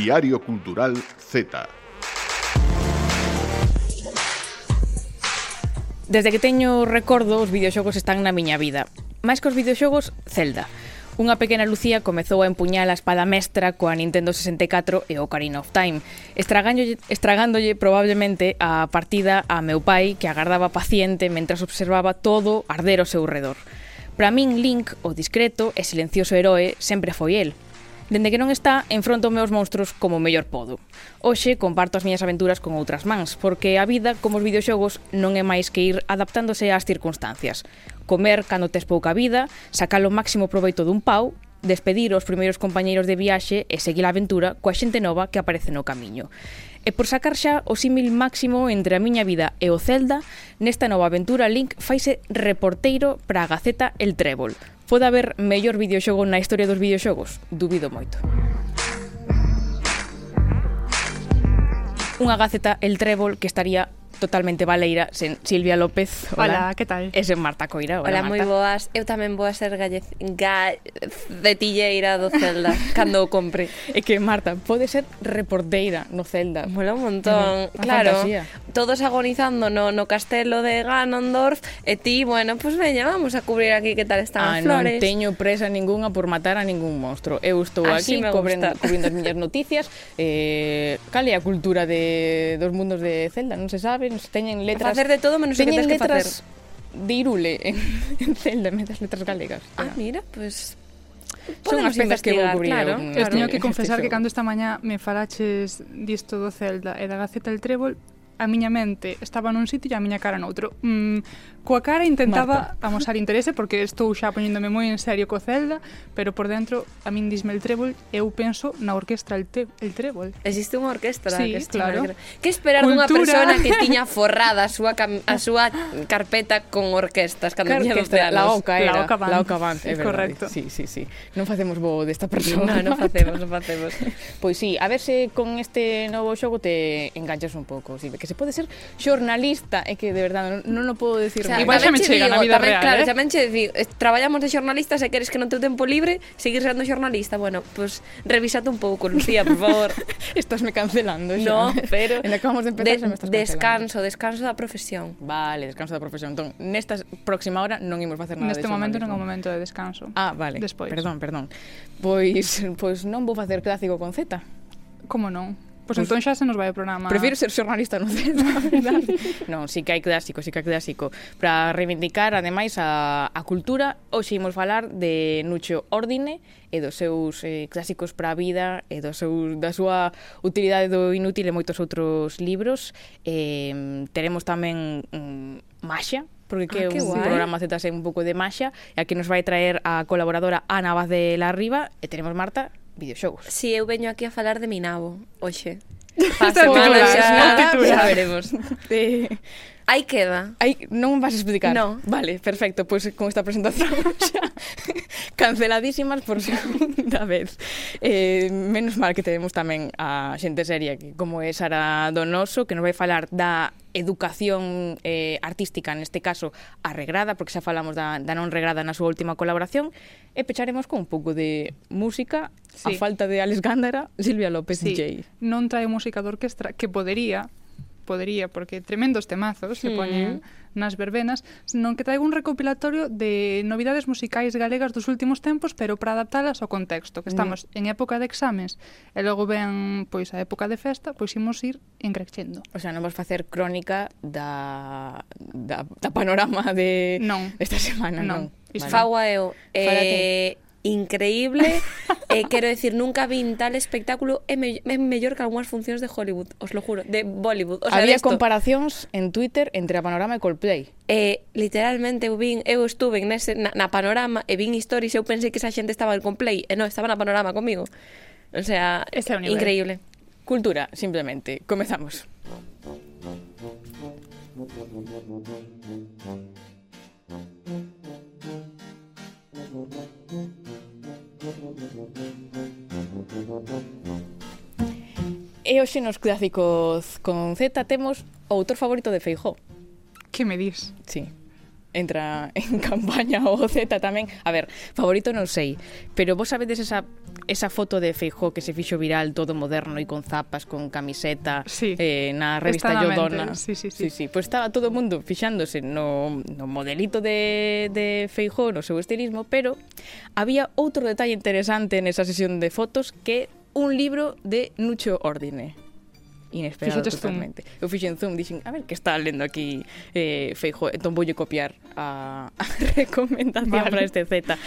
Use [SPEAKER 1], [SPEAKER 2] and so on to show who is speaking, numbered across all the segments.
[SPEAKER 1] Diario Cultural Z.
[SPEAKER 2] Desde que teño recordo, os videoxogos están na miña vida. Mais que os videoxogos, Zelda. Unha pequena Lucía comezou a empuñar a espada mestra coa Nintendo 64 e Ocarina of Time, estragándolle, estragándolle probablemente a partida a meu pai que agardaba paciente mentras observaba todo arder ao seu redor. Para min, Link, o discreto e silencioso heroe, sempre foi el, Dende que non está, enfronto meus monstruos como mellor podo. Hoxe comparto as miñas aventuras con outras mans, porque a vida, como os videoxogos, non é máis que ir adaptándose ás circunstancias. Comer cando tes pouca vida, sacar o máximo proveito dun pau, despedir os primeiros compañeiros de viaxe e seguir a aventura coa xente nova que aparece no camiño. E por sacar xa o símil máximo entre a miña vida e o Zelda, nesta nova aventura Link faise reporteiro para a Gaceta El Trébol, Pode haber mellor videoxogo na historia dos videoxogos? Dubido moito. Unha gaceta, el trébol, que estaría totalmente baleira sen Silvia López.
[SPEAKER 3] Hola, hola que tal?
[SPEAKER 2] E sen Marta Coira.
[SPEAKER 4] Hola, hola moi boas. Eu tamén vou a ser gallez... galletilleira do Celda cando o compre.
[SPEAKER 2] É que Marta pode ser reporteira no Celda.
[SPEAKER 4] Mola un montón. Mm, claro. Fantasía todos agonizando no, no castelo de Ganondorf e ti, bueno, pues veña, vamos a cubrir aquí que tal están
[SPEAKER 2] ah,
[SPEAKER 4] as flores.
[SPEAKER 2] Non teño presa ningunha por matar a ningún monstro. Eu estou Así aquí cubrindo, cubrindo as miñas noticias. Eh, cal é a cultura de dos mundos de Zelda? Non se sabe, non se teñen letras...
[SPEAKER 4] A facer de todo menos o que tens que facer.
[SPEAKER 2] de Irule en, en Zelda, metas letras galegas.
[SPEAKER 4] Ah, mira, pues
[SPEAKER 2] Son as pezas que vou cubrir.
[SPEAKER 3] Claro, claro. Eu teño que confesar que cando esta mañá me falaches disto do Zelda e da Gaceta del Trébol, a miña mente estaba nun sitio e a miña cara noutro. Mm, coa cara intentaba Marta. amosar interese porque estou xa poñéndome moi en serio co Zelda, pero por dentro a min disme el trébol eu penso na orquestra el, te el trébol.
[SPEAKER 4] Existe unha orquestra
[SPEAKER 3] sí,
[SPEAKER 4] que
[SPEAKER 3] claro.
[SPEAKER 4] Que esperar dunha persona que tiña forrada a súa a súa carpeta con orquestas cando tiña 12 anos.
[SPEAKER 2] La Oca era,
[SPEAKER 3] la Oca Band,
[SPEAKER 2] la Oca Band é
[SPEAKER 3] Correcto.
[SPEAKER 2] Sí, sí, sí. Non facemos bo desta persona.
[SPEAKER 4] Non, non facemos, non facemos.
[SPEAKER 2] Pois pues sí, a ver se con este novo xogo te enganchas un pouco, sí, que se pode ser xornalista, é que de verdade non, non o podo decir. O
[SPEAKER 3] sea, Igual xa me chega na vida
[SPEAKER 4] tamén,
[SPEAKER 3] real,
[SPEAKER 4] claro,
[SPEAKER 3] eh?
[SPEAKER 4] xa me digo, eh, traballamos de xornalista, se queres que non teu tempo libre, seguir sendo xornalista. Bueno, pues revisate un pouco, Lucía, por favor.
[SPEAKER 2] Estás me cancelando xa.
[SPEAKER 4] No, pero
[SPEAKER 2] en acabamos de empezar de, xa me estás
[SPEAKER 4] Descanso, descanso da profesión.
[SPEAKER 2] Vale, descanso da profesión. Entón, nesta próxima hora non imos facer nada
[SPEAKER 3] Neste de momento non é o momento de descanso.
[SPEAKER 2] Ah, vale.
[SPEAKER 3] Despois.
[SPEAKER 2] Perdón, perdón. Pois, pois non vou facer clásico con Z.
[SPEAKER 3] Como non? Pois pues, entón xa se nos vai o programa.
[SPEAKER 2] Prefiro ser xornalista no centro, verdade. non, si sí que hai clásico, si sí que hai clásico. Para reivindicar, ademais, a, a cultura, hoxe imos falar de Nucho Ordine e dos seus eh, clásicos para a vida e do seu, da súa utilidade do inútil e moitos outros libros. Eh, teremos tamén mm, Masha, porque que ah, é un
[SPEAKER 4] guai.
[SPEAKER 2] programa Z un pouco de Masha, e aquí nos vai traer a colaboradora Ana Vaz de la Riva, e tenemos Marta, videoxogos.
[SPEAKER 4] Si, sí, eu veño aquí a falar de Minabo, hoxe.
[SPEAKER 3] Esta semana xa,
[SPEAKER 4] xa veremos.
[SPEAKER 2] Sí.
[SPEAKER 4] Aí queda.
[SPEAKER 2] Aí, non vas explicar.
[SPEAKER 4] No.
[SPEAKER 2] Vale, perfecto, pois pues, con esta presentación xa canceladísimas por segunda vez. Eh, menos mal que tenemos tamén a xente seria que como é Sara Donoso, que nos vai falar da educación eh, artística, neste caso a regrada, porque xa falamos da, da non regrada na súa última colaboración, e pecharemos con un pouco de música sí. a falta de Alex Gándara, Silvia López
[SPEAKER 3] sí.
[SPEAKER 2] DJ.
[SPEAKER 3] Non trae música de orquestra que podería, podería, porque tremendos temazos sí. que poñen nas verbenas, senón que traigo un recopilatorio de novidades musicais galegas dos últimos tempos, pero para adaptalas ao contexto, que estamos mm. en época de exames e logo ven pois a época de festa, pois imos ir encrechendo.
[SPEAKER 2] O sea, non vamos facer crónica da, da, da panorama de
[SPEAKER 3] non.
[SPEAKER 2] esta semana,
[SPEAKER 4] non.
[SPEAKER 2] non.
[SPEAKER 4] Vale. Fago eu. Eh, increíble. Eh, quero decir, nunca vin tal espectáculo é, me é mellor que algunhas funcións de Hollywood, os lo juro, de Bollywood. O sea,
[SPEAKER 2] Había comparacións en Twitter entre a Panorama e Coldplay.
[SPEAKER 4] Eh, literalmente eu vin, eu estuve nese, na, na Panorama e vin stories, eu pensei que esa xente estaba en Coldplay, e eh, non, estaba na Panorama comigo. O sea,
[SPEAKER 3] Ese é
[SPEAKER 4] increíble.
[SPEAKER 2] Cultura, simplemente. Comezamos. Comezamos. E hoxe nos clásicos con Z temos o autor favorito de Feijó.
[SPEAKER 3] Que me dis?
[SPEAKER 2] Sí entra en campaña o Z tamén. A ver, favorito non sei, pero vos sabedes esa esa foto de Feijó que se fixo viral todo moderno e con zapas, con camiseta
[SPEAKER 3] sí.
[SPEAKER 2] eh, na revista Yodona.
[SPEAKER 3] Sí, sí, sí.
[SPEAKER 2] sí, sí. Pois pues estaba todo o mundo fixándose no, no modelito de, de Feijó, no seu estilismo, pero había outro detalle interesante nesa sesión de fotos que un libro de Nucho Ordine inesperado
[SPEAKER 3] Fixetes
[SPEAKER 2] totalmente. Zoom. Eu fixen zoom, dixen, a ver que está lendo aquí eh, Feijo, entón voulle copiar a, a recomendación
[SPEAKER 3] vale.
[SPEAKER 2] para este Z.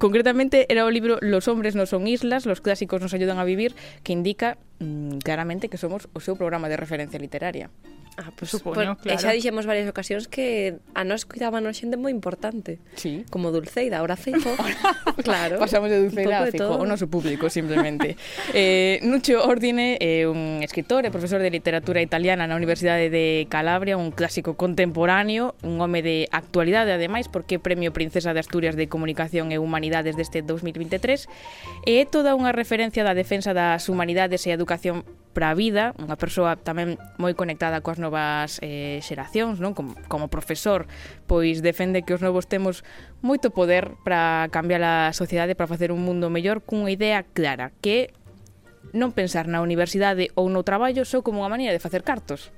[SPEAKER 2] Concretamente era o libro Los hombres no son islas, los clásicos nos ayudan a vivir, que indica mm, claramente que somos o seu programa de referencia literaria.
[SPEAKER 4] Ah, pues,
[SPEAKER 3] Supoño,
[SPEAKER 4] pues,
[SPEAKER 3] claro.
[SPEAKER 4] Xa dixemos varias ocasións que a nós cuidaban a xente moi importante.
[SPEAKER 2] Sí.
[SPEAKER 4] Como Dulceida, ahora Feijo. claro.
[SPEAKER 2] Pasamos de Dulceida a
[SPEAKER 4] Feijo,
[SPEAKER 2] o noso público, simplemente. eh, Nucho Ordine é eh, un escritor e profesor de literatura italiana na Universidade de Calabria, un clásico contemporáneo, un home de actualidade, ademais, porque premio Princesa de Asturias de Comunicación e Humanidade Humanidades deste 2023 e é toda unha referencia da defensa das humanidades e a educación para a vida, unha persoa tamén moi conectada coas novas eh, xeracións, non? Como, como profesor, pois defende que os novos temos moito poder para cambiar a sociedade, para facer un mundo mellor cunha idea clara, que non pensar na universidade ou no traballo só como unha maneira de facer cartos,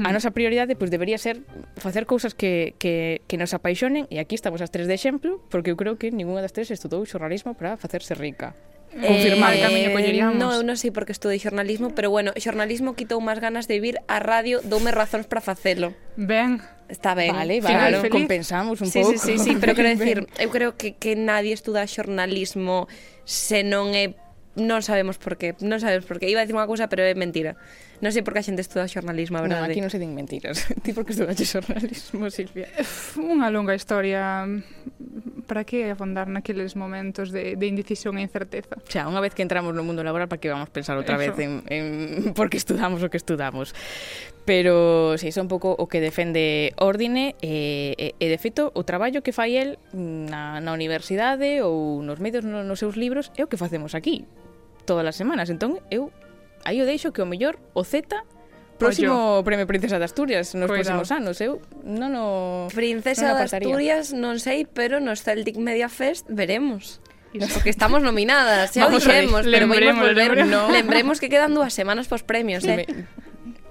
[SPEAKER 2] a nosa prioridade pois debería ser facer cousas que, que, que nos apaixonen e aquí estamos as tres de exemplo porque eu creo que ningunha das tres estudou xornalismo para facerse rica
[SPEAKER 3] confirmar eh, camiño colleríamos.
[SPEAKER 4] No, eu non sei porque estudei xornalismo, pero bueno, xornalismo quitou máis ganas de vir a radio, doume razóns para facelo.
[SPEAKER 3] Ben.
[SPEAKER 4] Está ben.
[SPEAKER 2] Vale, vale, claro,
[SPEAKER 3] feliz.
[SPEAKER 2] compensamos un
[SPEAKER 4] sí,
[SPEAKER 2] pouco.
[SPEAKER 4] Sí, sí, sí, pero quero decir, eu creo que, que nadie estuda xornalismo se non é non sabemos por qué, non sabemos por qué. Iba a dicir unha cousa, pero é mentira. Non sei por que a xente estuda xornalismo, a verdade.
[SPEAKER 2] Non, aquí non se din mentiras. Ti por que estudaste xornalismo, Silvia?
[SPEAKER 3] Unha longa historia para que afondar naqueles momentos de, de indecisión e incerteza.
[SPEAKER 2] Xa, unha vez que entramos no mundo laboral, para que vamos pensar outra
[SPEAKER 3] Eso.
[SPEAKER 2] vez en, en por que estudamos o que estudamos. Pero, si, sí, son un pouco o que defende Ordine e, e, e de feito, o traballo que fai el na, na universidade ou nos medios, no, nos seus libros, é o que facemos aquí todas as semanas. Entón, eu aí o deixo que o mellor o Z próximo Ollo. Premio Princesa de Asturias nos
[SPEAKER 3] Cuidado.
[SPEAKER 2] próximos anos, eu non o
[SPEAKER 4] Princesa
[SPEAKER 2] non
[SPEAKER 4] de Asturias non sei, pero no Celtic Media Fest veremos. Porque estamos nominadas, xa
[SPEAKER 3] o
[SPEAKER 4] dixemos, pero
[SPEAKER 3] lembremos,
[SPEAKER 4] volver,
[SPEAKER 3] lembremos.
[SPEAKER 2] No.
[SPEAKER 4] lembremos que quedan dúas semanas pos premios, eh.
[SPEAKER 2] Me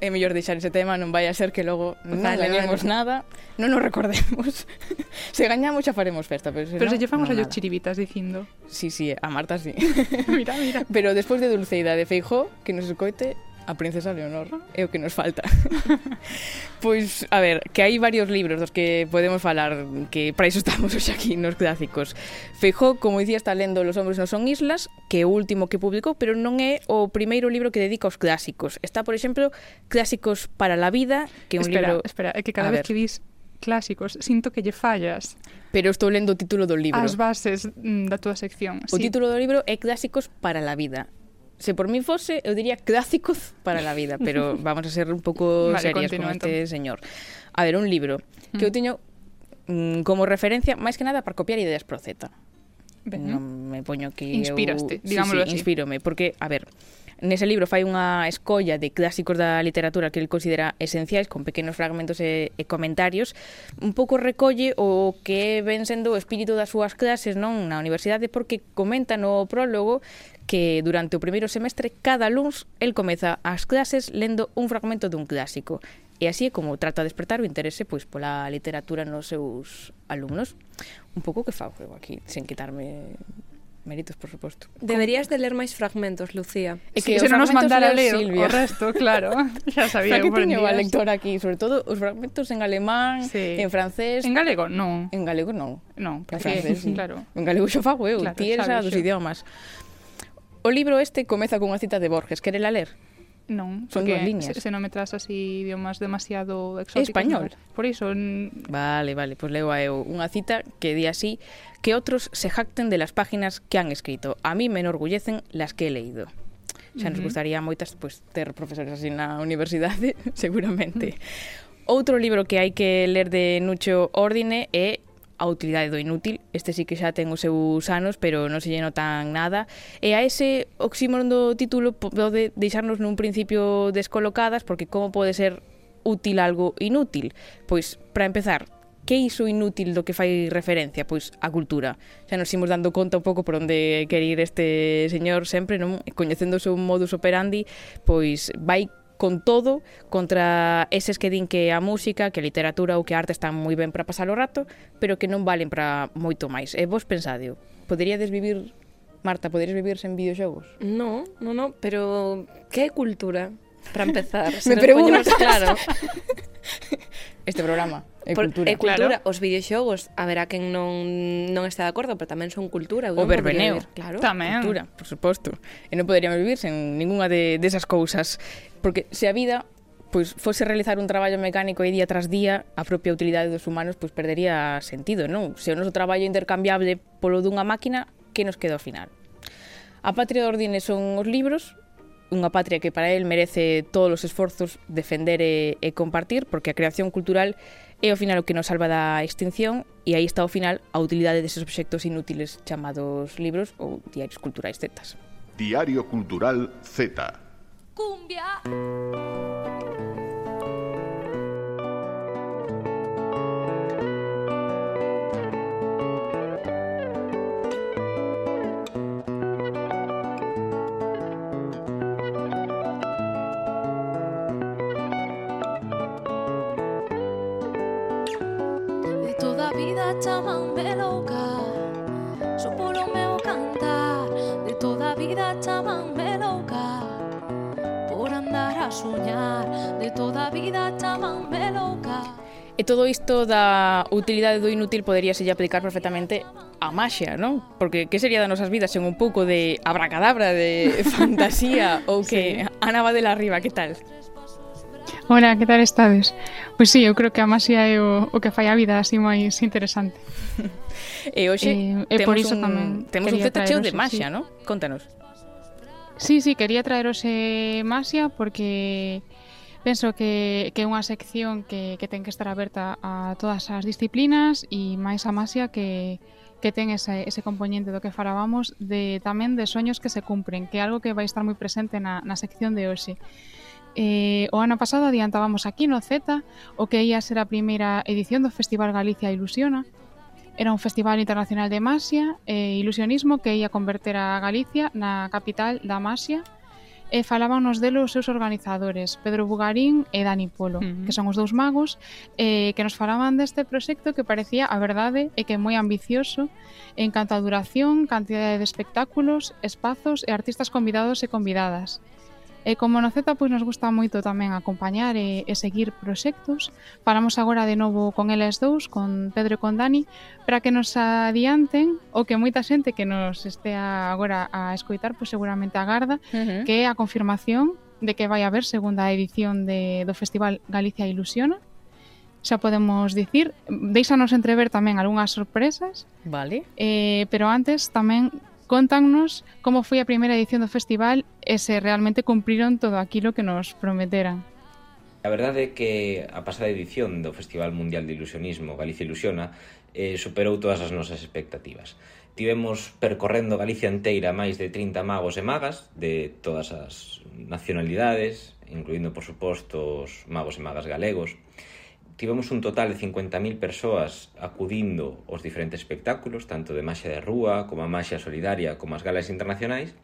[SPEAKER 2] é mellor deixar ese tema, non vai a ser que logo non
[SPEAKER 4] vale,
[SPEAKER 2] gañemos
[SPEAKER 4] vale.
[SPEAKER 2] nada, non nos recordemos. se gañamos xa faremos festa, pero se
[SPEAKER 3] Pero
[SPEAKER 2] non,
[SPEAKER 3] se lle famos
[SPEAKER 2] no,
[SPEAKER 3] a chiribitas dicindo.
[SPEAKER 2] Sí, sí, a Marta sí.
[SPEAKER 3] mira, mira.
[SPEAKER 2] Pero despois de Dulceida de Feijó, que nos escoite, a princesa Leonor é o que nos falta. pois, a ver, que hai varios libros dos que podemos falar, que para iso estamos hoxe aquí nos clásicos. Feijó, como dicía, está lendo Los hombres non son islas, que é o último que publicou, pero non é o primeiro libro que dedica aos clásicos. Está, por exemplo, Clásicos para la vida, que é un
[SPEAKER 3] espera,
[SPEAKER 2] libro...
[SPEAKER 3] Espera, é que cada a vez
[SPEAKER 2] ver.
[SPEAKER 3] que dis clásicos, sinto que lle fallas.
[SPEAKER 2] Pero estou lendo o título do libro.
[SPEAKER 3] As bases mm, da túa sección.
[SPEAKER 2] O sí. título do libro é Clásicos para la vida se por mí fose, eu diría clásicos para la vida, pero vamos a ser un pouco
[SPEAKER 3] vale,
[SPEAKER 2] serias con este señor. A ver, un libro que eu mm. teño mm, como referencia, máis que nada para copiar ideas pro Z.
[SPEAKER 3] Ben,
[SPEAKER 2] non me poño que
[SPEAKER 3] Inspiraste,
[SPEAKER 2] eu...
[SPEAKER 3] digámoslo
[SPEAKER 2] sí, sí,
[SPEAKER 3] así.
[SPEAKER 2] Inspírome, porque, a ver, Nese libro fai unha escolla de clásicos da literatura que el considera esenciais con pequenos fragmentos e, e comentarios. Un pouco recolle o que ven sendo o espírito das súas clases non na universidade porque comenta no prólogo que durante o primeiro semestre cada luns el comeza as clases lendo un fragmento dun clásico. E así é como trata de despertar o interese pois pola literatura nos seus alumnos. Un pouco que fago eu aquí, sen quitarme méritos, por suposto.
[SPEAKER 4] Deberías de ler máis fragmentos, Lucía.
[SPEAKER 2] É
[SPEAKER 3] que
[SPEAKER 2] sí,
[SPEAKER 3] se non nos mandara ler
[SPEAKER 2] Silvia.
[SPEAKER 3] o resto, claro. xa sabía.
[SPEAKER 2] Xa que teño a lectora aquí, sobre todo os fragmentos en alemán,
[SPEAKER 3] sí.
[SPEAKER 2] en francés...
[SPEAKER 3] En galego, non.
[SPEAKER 2] En galego, non.
[SPEAKER 3] Non, porque...
[SPEAKER 2] En francés, sí.
[SPEAKER 3] claro.
[SPEAKER 2] En galego xo fago eu,
[SPEAKER 3] claro,
[SPEAKER 2] ti eres a dos idiomas. O libro este comeza cunha cita de Borges, querela ler?
[SPEAKER 3] Non,
[SPEAKER 2] son dúas liñas.
[SPEAKER 3] Se, se non me tras así idiomas demasiado exóticos.
[SPEAKER 2] Español.
[SPEAKER 3] Non. Por iso... N...
[SPEAKER 2] Vale, vale, pois pues leo a eu unha cita que di así que otros se jacten de las páginas que han escrito. A mí me enorgullecen las que he leído. Xa nos gustaría moitas pues, ter profesores así na universidade, seguramente. Outro libro que hai que ler de Nucho Ordine é a utilidade do inútil. Este sí que xa ten os seus anos, pero non se lle notan nada. E a ese oxímoron do título pode deixarnos nun principio descolocadas, porque como pode ser útil algo inútil? Pois, para empezar, que é iso inútil do que fai referencia? Pois a cultura. Xa nos imos dando conta un pouco por onde quer ir este señor sempre, non? Coñecendo o seu modus operandi, pois vai con todo contra eses que din que a música, que a literatura ou que a arte están moi ben para pasar o rato, pero que non valen para moito máis. E vos pensadio, poderíades vivir Marta, poderías vivir sen videoxogos?
[SPEAKER 4] No, no, no, pero que é cultura? para empezar.
[SPEAKER 2] Se Me preguntas. Claro. Este programa é
[SPEAKER 4] Por,
[SPEAKER 2] cultura.
[SPEAKER 4] É cultura, claro. os videoxogos, haberá quen non non está de acordo, pero tamén son cultura,
[SPEAKER 2] o verbeneo,
[SPEAKER 4] claro.
[SPEAKER 2] Tamén. Cultura, por suposto. E non poderíamos vivir sen ningunha de desas de cousas, porque se a vida pois fose realizar un traballo mecánico aí día tras día, a propia utilidade dos humanos pois perdería sentido, non? Se o noso traballo intercambiable polo dunha máquina, que nos queda ao final? A patria de ordine son os libros, unha patria que para el merece todos os esforzos defender e, e compartir, porque a creación cultural é ao final o que nos salva da extinción e aí está ao final a utilidade deses obxectos inútiles chamados libros ou diarios culturais Z.
[SPEAKER 1] Diario Cultural Z.
[SPEAKER 5] Cumbia. chaman de louca Son polo meu cantar De toda a vida chaman de louca Por andar a soñar De toda a vida chaman de louca
[SPEAKER 2] E todo isto da utilidade do inútil poderíase aplicar perfectamente a maxia, non? Porque que sería das nosas vidas sen un pouco de abracadabra, de fantasía ou que sí. Ana Badela arriba, que tal?
[SPEAKER 6] Hola, que tal estades? Pois sí, eu creo que a Masía é o, o que fai a vida así máis interesante.
[SPEAKER 2] e hoxe e, temos, por iso un, tamén temos un feta cheo de Masia, sí. non? Contanos.
[SPEAKER 6] Sí, sí, quería traerose eh, Masia porque penso que, que é unha sección que, que ten que estar aberta a todas as disciplinas e máis a Masia que, que ten ese, ese componente do que falábamos de tamén de soños que se cumpren, que é algo que vai estar moi presente na, na sección de hoxe. Eh, o ano pasado adiantábamos aquí no Z o que ia ser a primeira edición do Festival Galicia Ilusiona. Era un festival internacional de masia e ilusionismo que ia converter a Galicia na capital da masia e falábanos delo os seus organizadores, Pedro Bugarín e Dani Polo, uh -huh. que son os dous magos, eh, que nos falaban deste proxecto que parecía, a verdade, é que moi ambicioso en canto a duración, cantidade de espectáculos, espazos e artistas convidados e convidadas. E como no Z pois nos gusta moito tamén acompañar e, e seguir proxectos, falamos agora de novo con eles dous, con Pedro e con Dani, para que nos adianten o que moita xente que nos estea agora a escoitar, pois seguramente agarda, uh -huh. que é a confirmación de que vai haber segunda edición de, do Festival Galicia Ilusiona, xa podemos dicir, deixanos entrever tamén algunhas sorpresas.
[SPEAKER 2] Vale.
[SPEAKER 6] Eh, pero antes tamén Contannos como foi a primeira edición do festival e se realmente cumpriron todo aquilo que nos prometeran.
[SPEAKER 7] A verdade é que a pasada edición do Festival Mundial de Ilusionismo Galicia Ilusiona eh, superou todas as nosas expectativas. Tivemos percorrendo Galicia inteira máis de 30 magos e magas de todas as nacionalidades, incluindo, por suposto, os magos e magas galegos, tivemos un total de 50.000 persoas acudindo aos diferentes espectáculos, tanto de maxia de rúa, como a maxia solidaria, como as galas internacionais,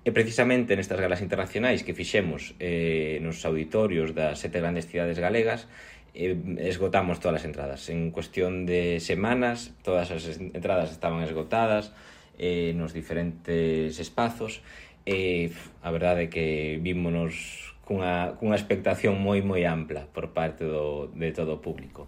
[SPEAKER 7] E precisamente nestas galas internacionais que fixemos eh, nos auditorios das sete grandes cidades galegas eh, esgotamos todas as entradas. En cuestión de semanas todas as entradas estaban esgotadas eh, nos diferentes espazos. Eh, a verdade é que vímonos cunha, cunha expectación moi moi ampla por parte do, de todo o público.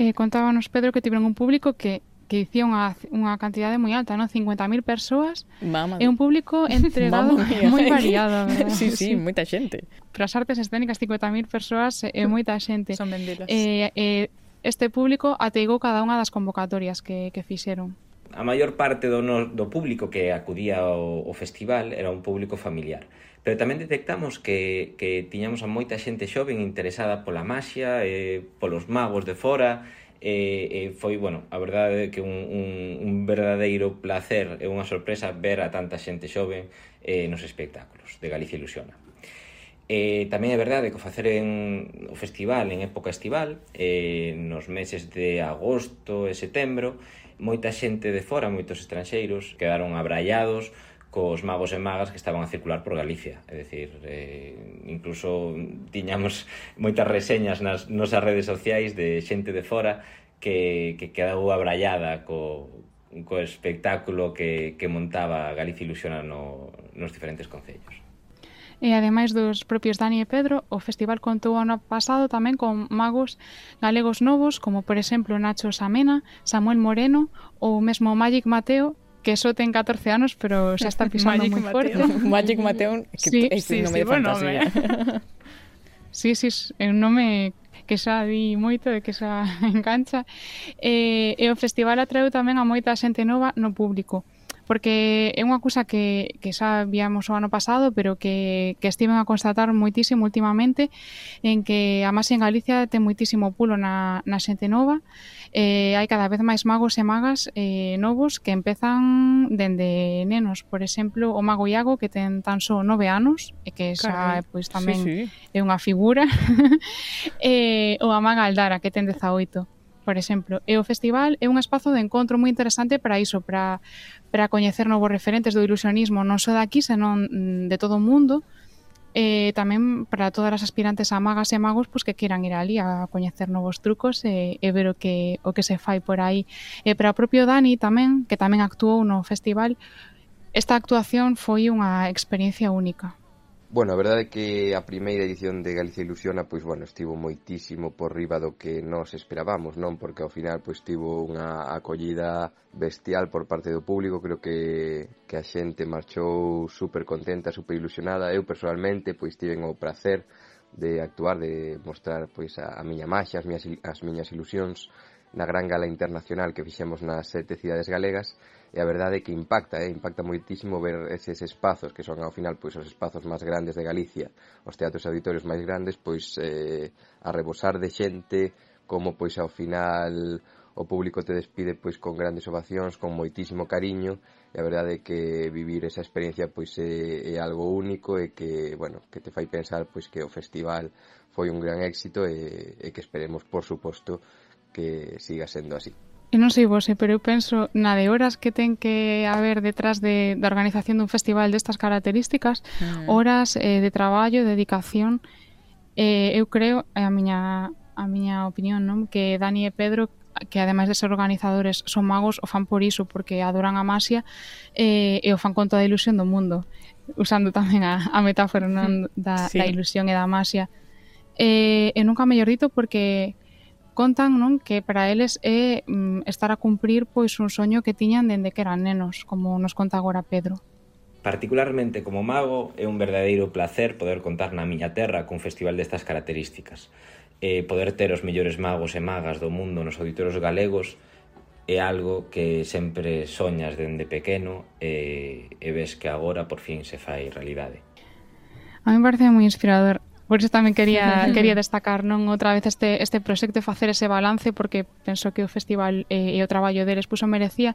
[SPEAKER 6] Eh, contábanos, Pedro, que tiveron un público que que dicía unha, unha cantidade moi alta, non? 50.000 persoas
[SPEAKER 2] Mama.
[SPEAKER 6] e un público entregado moi variado. Verdad?
[SPEAKER 2] sí, sí, sí, moita xente.
[SPEAKER 6] Para as artes escénicas, 50.000 persoas eh, é moita xente.
[SPEAKER 2] Son vendidas.
[SPEAKER 6] Eh, eh, este público ateigou cada unha das convocatorias que, que fixeron
[SPEAKER 7] a maior parte do, no, do público que acudía ao, ao festival era un público familiar. Pero tamén detectamos que, que tiñamos a moita xente xoven interesada pola maxia, eh, polos magos de fora, e, eh, e eh, foi, bueno, a verdade que un, un, un verdadeiro placer e unha sorpresa ver a tanta xente xoven eh, nos espectáculos de Galicia Ilusiona. Eh, tamén é verdade que facer en o festival en época estival, eh, nos meses de agosto e setembro, moita xente de fora, moitos estranxeiros, quedaron abrallados cos magos e magas que estaban a circular por Galicia. É dicir, eh, incluso tiñamos moitas reseñas nas nosas redes sociais de xente de fora que, que quedou abrallada co, co espectáculo que, que montaba Galicia Ilusiona no, nos diferentes concellos.
[SPEAKER 6] E ademais dos propios Dani e Pedro, o festival contou ano pasado tamén con magos galegos novos, como por exemplo Nacho Samena, Samuel Moreno ou mesmo Magic Mateo, que só ten 14 anos, pero xa está pisando moi forte.
[SPEAKER 2] Magic Mateo, que
[SPEAKER 6] sí,
[SPEAKER 2] é
[SPEAKER 6] sí,
[SPEAKER 2] un nome
[SPEAKER 6] sí,
[SPEAKER 2] de fantasía.
[SPEAKER 6] Sí, sí, é un nome que xa di moito e que xa engancha. E, e o festival atraeu tamén a moita xente nova no público porque é unha cousa que, que xa víamos o ano pasado, pero que, que estiven a constatar moitísimo últimamente, en que a máis en Galicia ten moitísimo pulo na, na xente nova, eh, hai cada vez máis magos e magas eh, novos que empezan dende nenos, por exemplo, o mago Iago que ten tan só nove anos, e que xa pois tamén
[SPEAKER 2] sí, sí.
[SPEAKER 6] é unha figura, eh, ou a maga Aldara que ten 18 por exemplo. E o festival é un espazo de encontro moi interesante para iso, para, para coñecer novos referentes do ilusionismo, non só daqui, senón mm, de todo o mundo, e tamén para todas as aspirantes a magas e magos pois, que queiran ir ali a coñecer novos trucos e, e ver o que, o que se fai por aí. E para o propio Dani tamén, que tamén actuou no festival, esta actuación foi unha experiencia única
[SPEAKER 8] Bueno, a verdade é que a primeira edición de Galicia Ilusiona pois bueno, estivo moitísimo por riba do que nos esperábamos, non? Porque ao final pois tivo unha acollida bestial por parte do público, creo que que a xente marchou super contenta, super ilusionada. Eu personalmente pois tiven o prazer de actuar, de mostrar pois a, a miña maxa, as miñas as miñas ilusións na Gran Gala Internacional que fixemos nas sete cidades galegas e a verdade é que impacta, eh? impacta moitísimo ver eses espazos que son ao final pois os espazos máis grandes de Galicia, os teatros e auditorios máis grandes, pois eh, a rebosar de xente, como pois ao final o público te despide pois con grandes ovacións, con moitísimo cariño, e a verdade é que vivir esa experiencia pois é, é algo único e que, bueno, que te fai pensar pois que o festival foi un gran éxito eh, e, e que esperemos, por suposto, que siga sendo así.
[SPEAKER 6] Eu non sei vos, eh, pero eu penso na de horas que ten que haber detrás de, da organización dun festival destas características,
[SPEAKER 2] mm.
[SPEAKER 6] horas eh, de traballo, dedicación. Eh, eu creo, a miña a miña opinión, non? que Dani e Pedro que ademais de ser organizadores son magos o fan por iso, porque adoran a masia eh, e o fan con toda a ilusión do mundo usando tamén a, a metáfora non? Da,
[SPEAKER 2] sí.
[SPEAKER 6] da ilusión e da masia eh, e nunca mellor dito porque Contan non que para eles é mm, estar a cumprir pois un soño que tiñan dende que eran nenos, como nos conta agora Pedro.
[SPEAKER 7] Particularmente como mago, é un verdadeiro placer poder contar na miña terra cun festival destas características. Eh, poder ter os mellores magos e magas do mundo nos auditorios galegos é algo que sempre soñas dende pequeno e, e ves que agora por fin se fai realidade.
[SPEAKER 6] A mí me parece moi inspirador Por iso tamén quería quería destacar non outra vez este este proxecto e facer ese balance porque penso que o festival eh, e o traballo deles puso merecía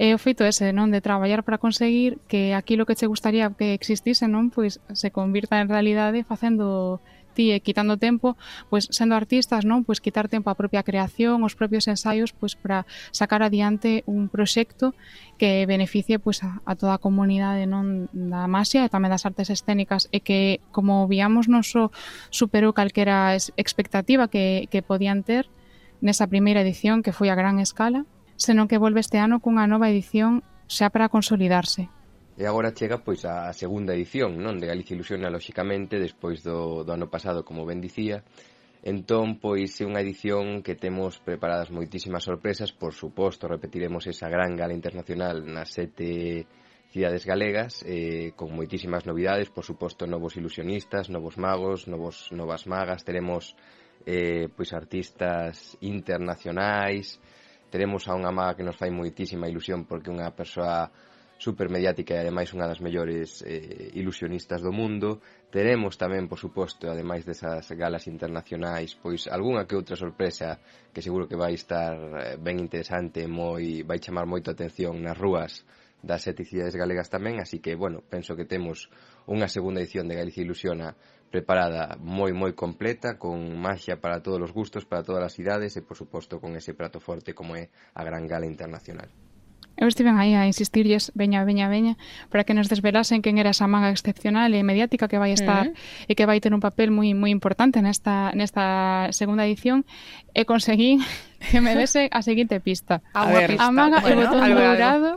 [SPEAKER 6] e eh, o feito ese, non, de traballar para conseguir que aquilo que che gustaría que existise, non, pois se convirta en realidade facendo ti e quitando tempo, pois sendo artistas, non, pois quitar tempo á propia creación, os propios ensaios, pois para sacar adiante un proxecto que beneficie pois a, a toda a comunidade, non, da masia e tamén das artes escénicas. E que como víamos non só superou calquera expectativa que que podían ter nesa primeira edición que foi a gran escala, senón que volve este ano cunha nova edición xa para consolidarse,
[SPEAKER 8] E agora chega pois a segunda edición, non, de Galicia Ilusiona lóxicamente despois do do ano pasado, como ben dicía. Entón, pois é unha edición que temos preparadas moitísimas sorpresas, por suposto, repetiremos esa gran gala internacional nas sete cidades galegas eh, con moitísimas novidades, por suposto novos ilusionistas, novos magos, novos novas magas, teremos eh, pois artistas internacionais, teremos a unha maga que nos fai moitísima ilusión porque é unha persoa supermediática e ademais unha das mellores eh, ilusionistas do mundo. Teremos tamén, por suposto, ademais desas galas internacionais, pois algunha que outra sorpresa que seguro que vai estar eh, ben interesante, moi vai chamar moito a atención nas rúas das sete cidades galegas tamén, así que, bueno, penso que temos unha segunda edición de Galicia Ilusiona preparada moi moi completa con magia para todos os gustos, para todas as idades e por suposto con ese prato forte como é a Gran Gala Internacional.
[SPEAKER 6] Eu estiven aí a insistirlles, veña, veña, veña, para que nos desvelasen quen era esa maga excepcional e mediática que vai estar uh -huh. e que vai ter un papel moi moi importante nesta nesta segunda edición e conseguí que me dese a seguinte pista.
[SPEAKER 2] A, a, ver, pista.
[SPEAKER 6] a maga bueno, e botón dourado algo.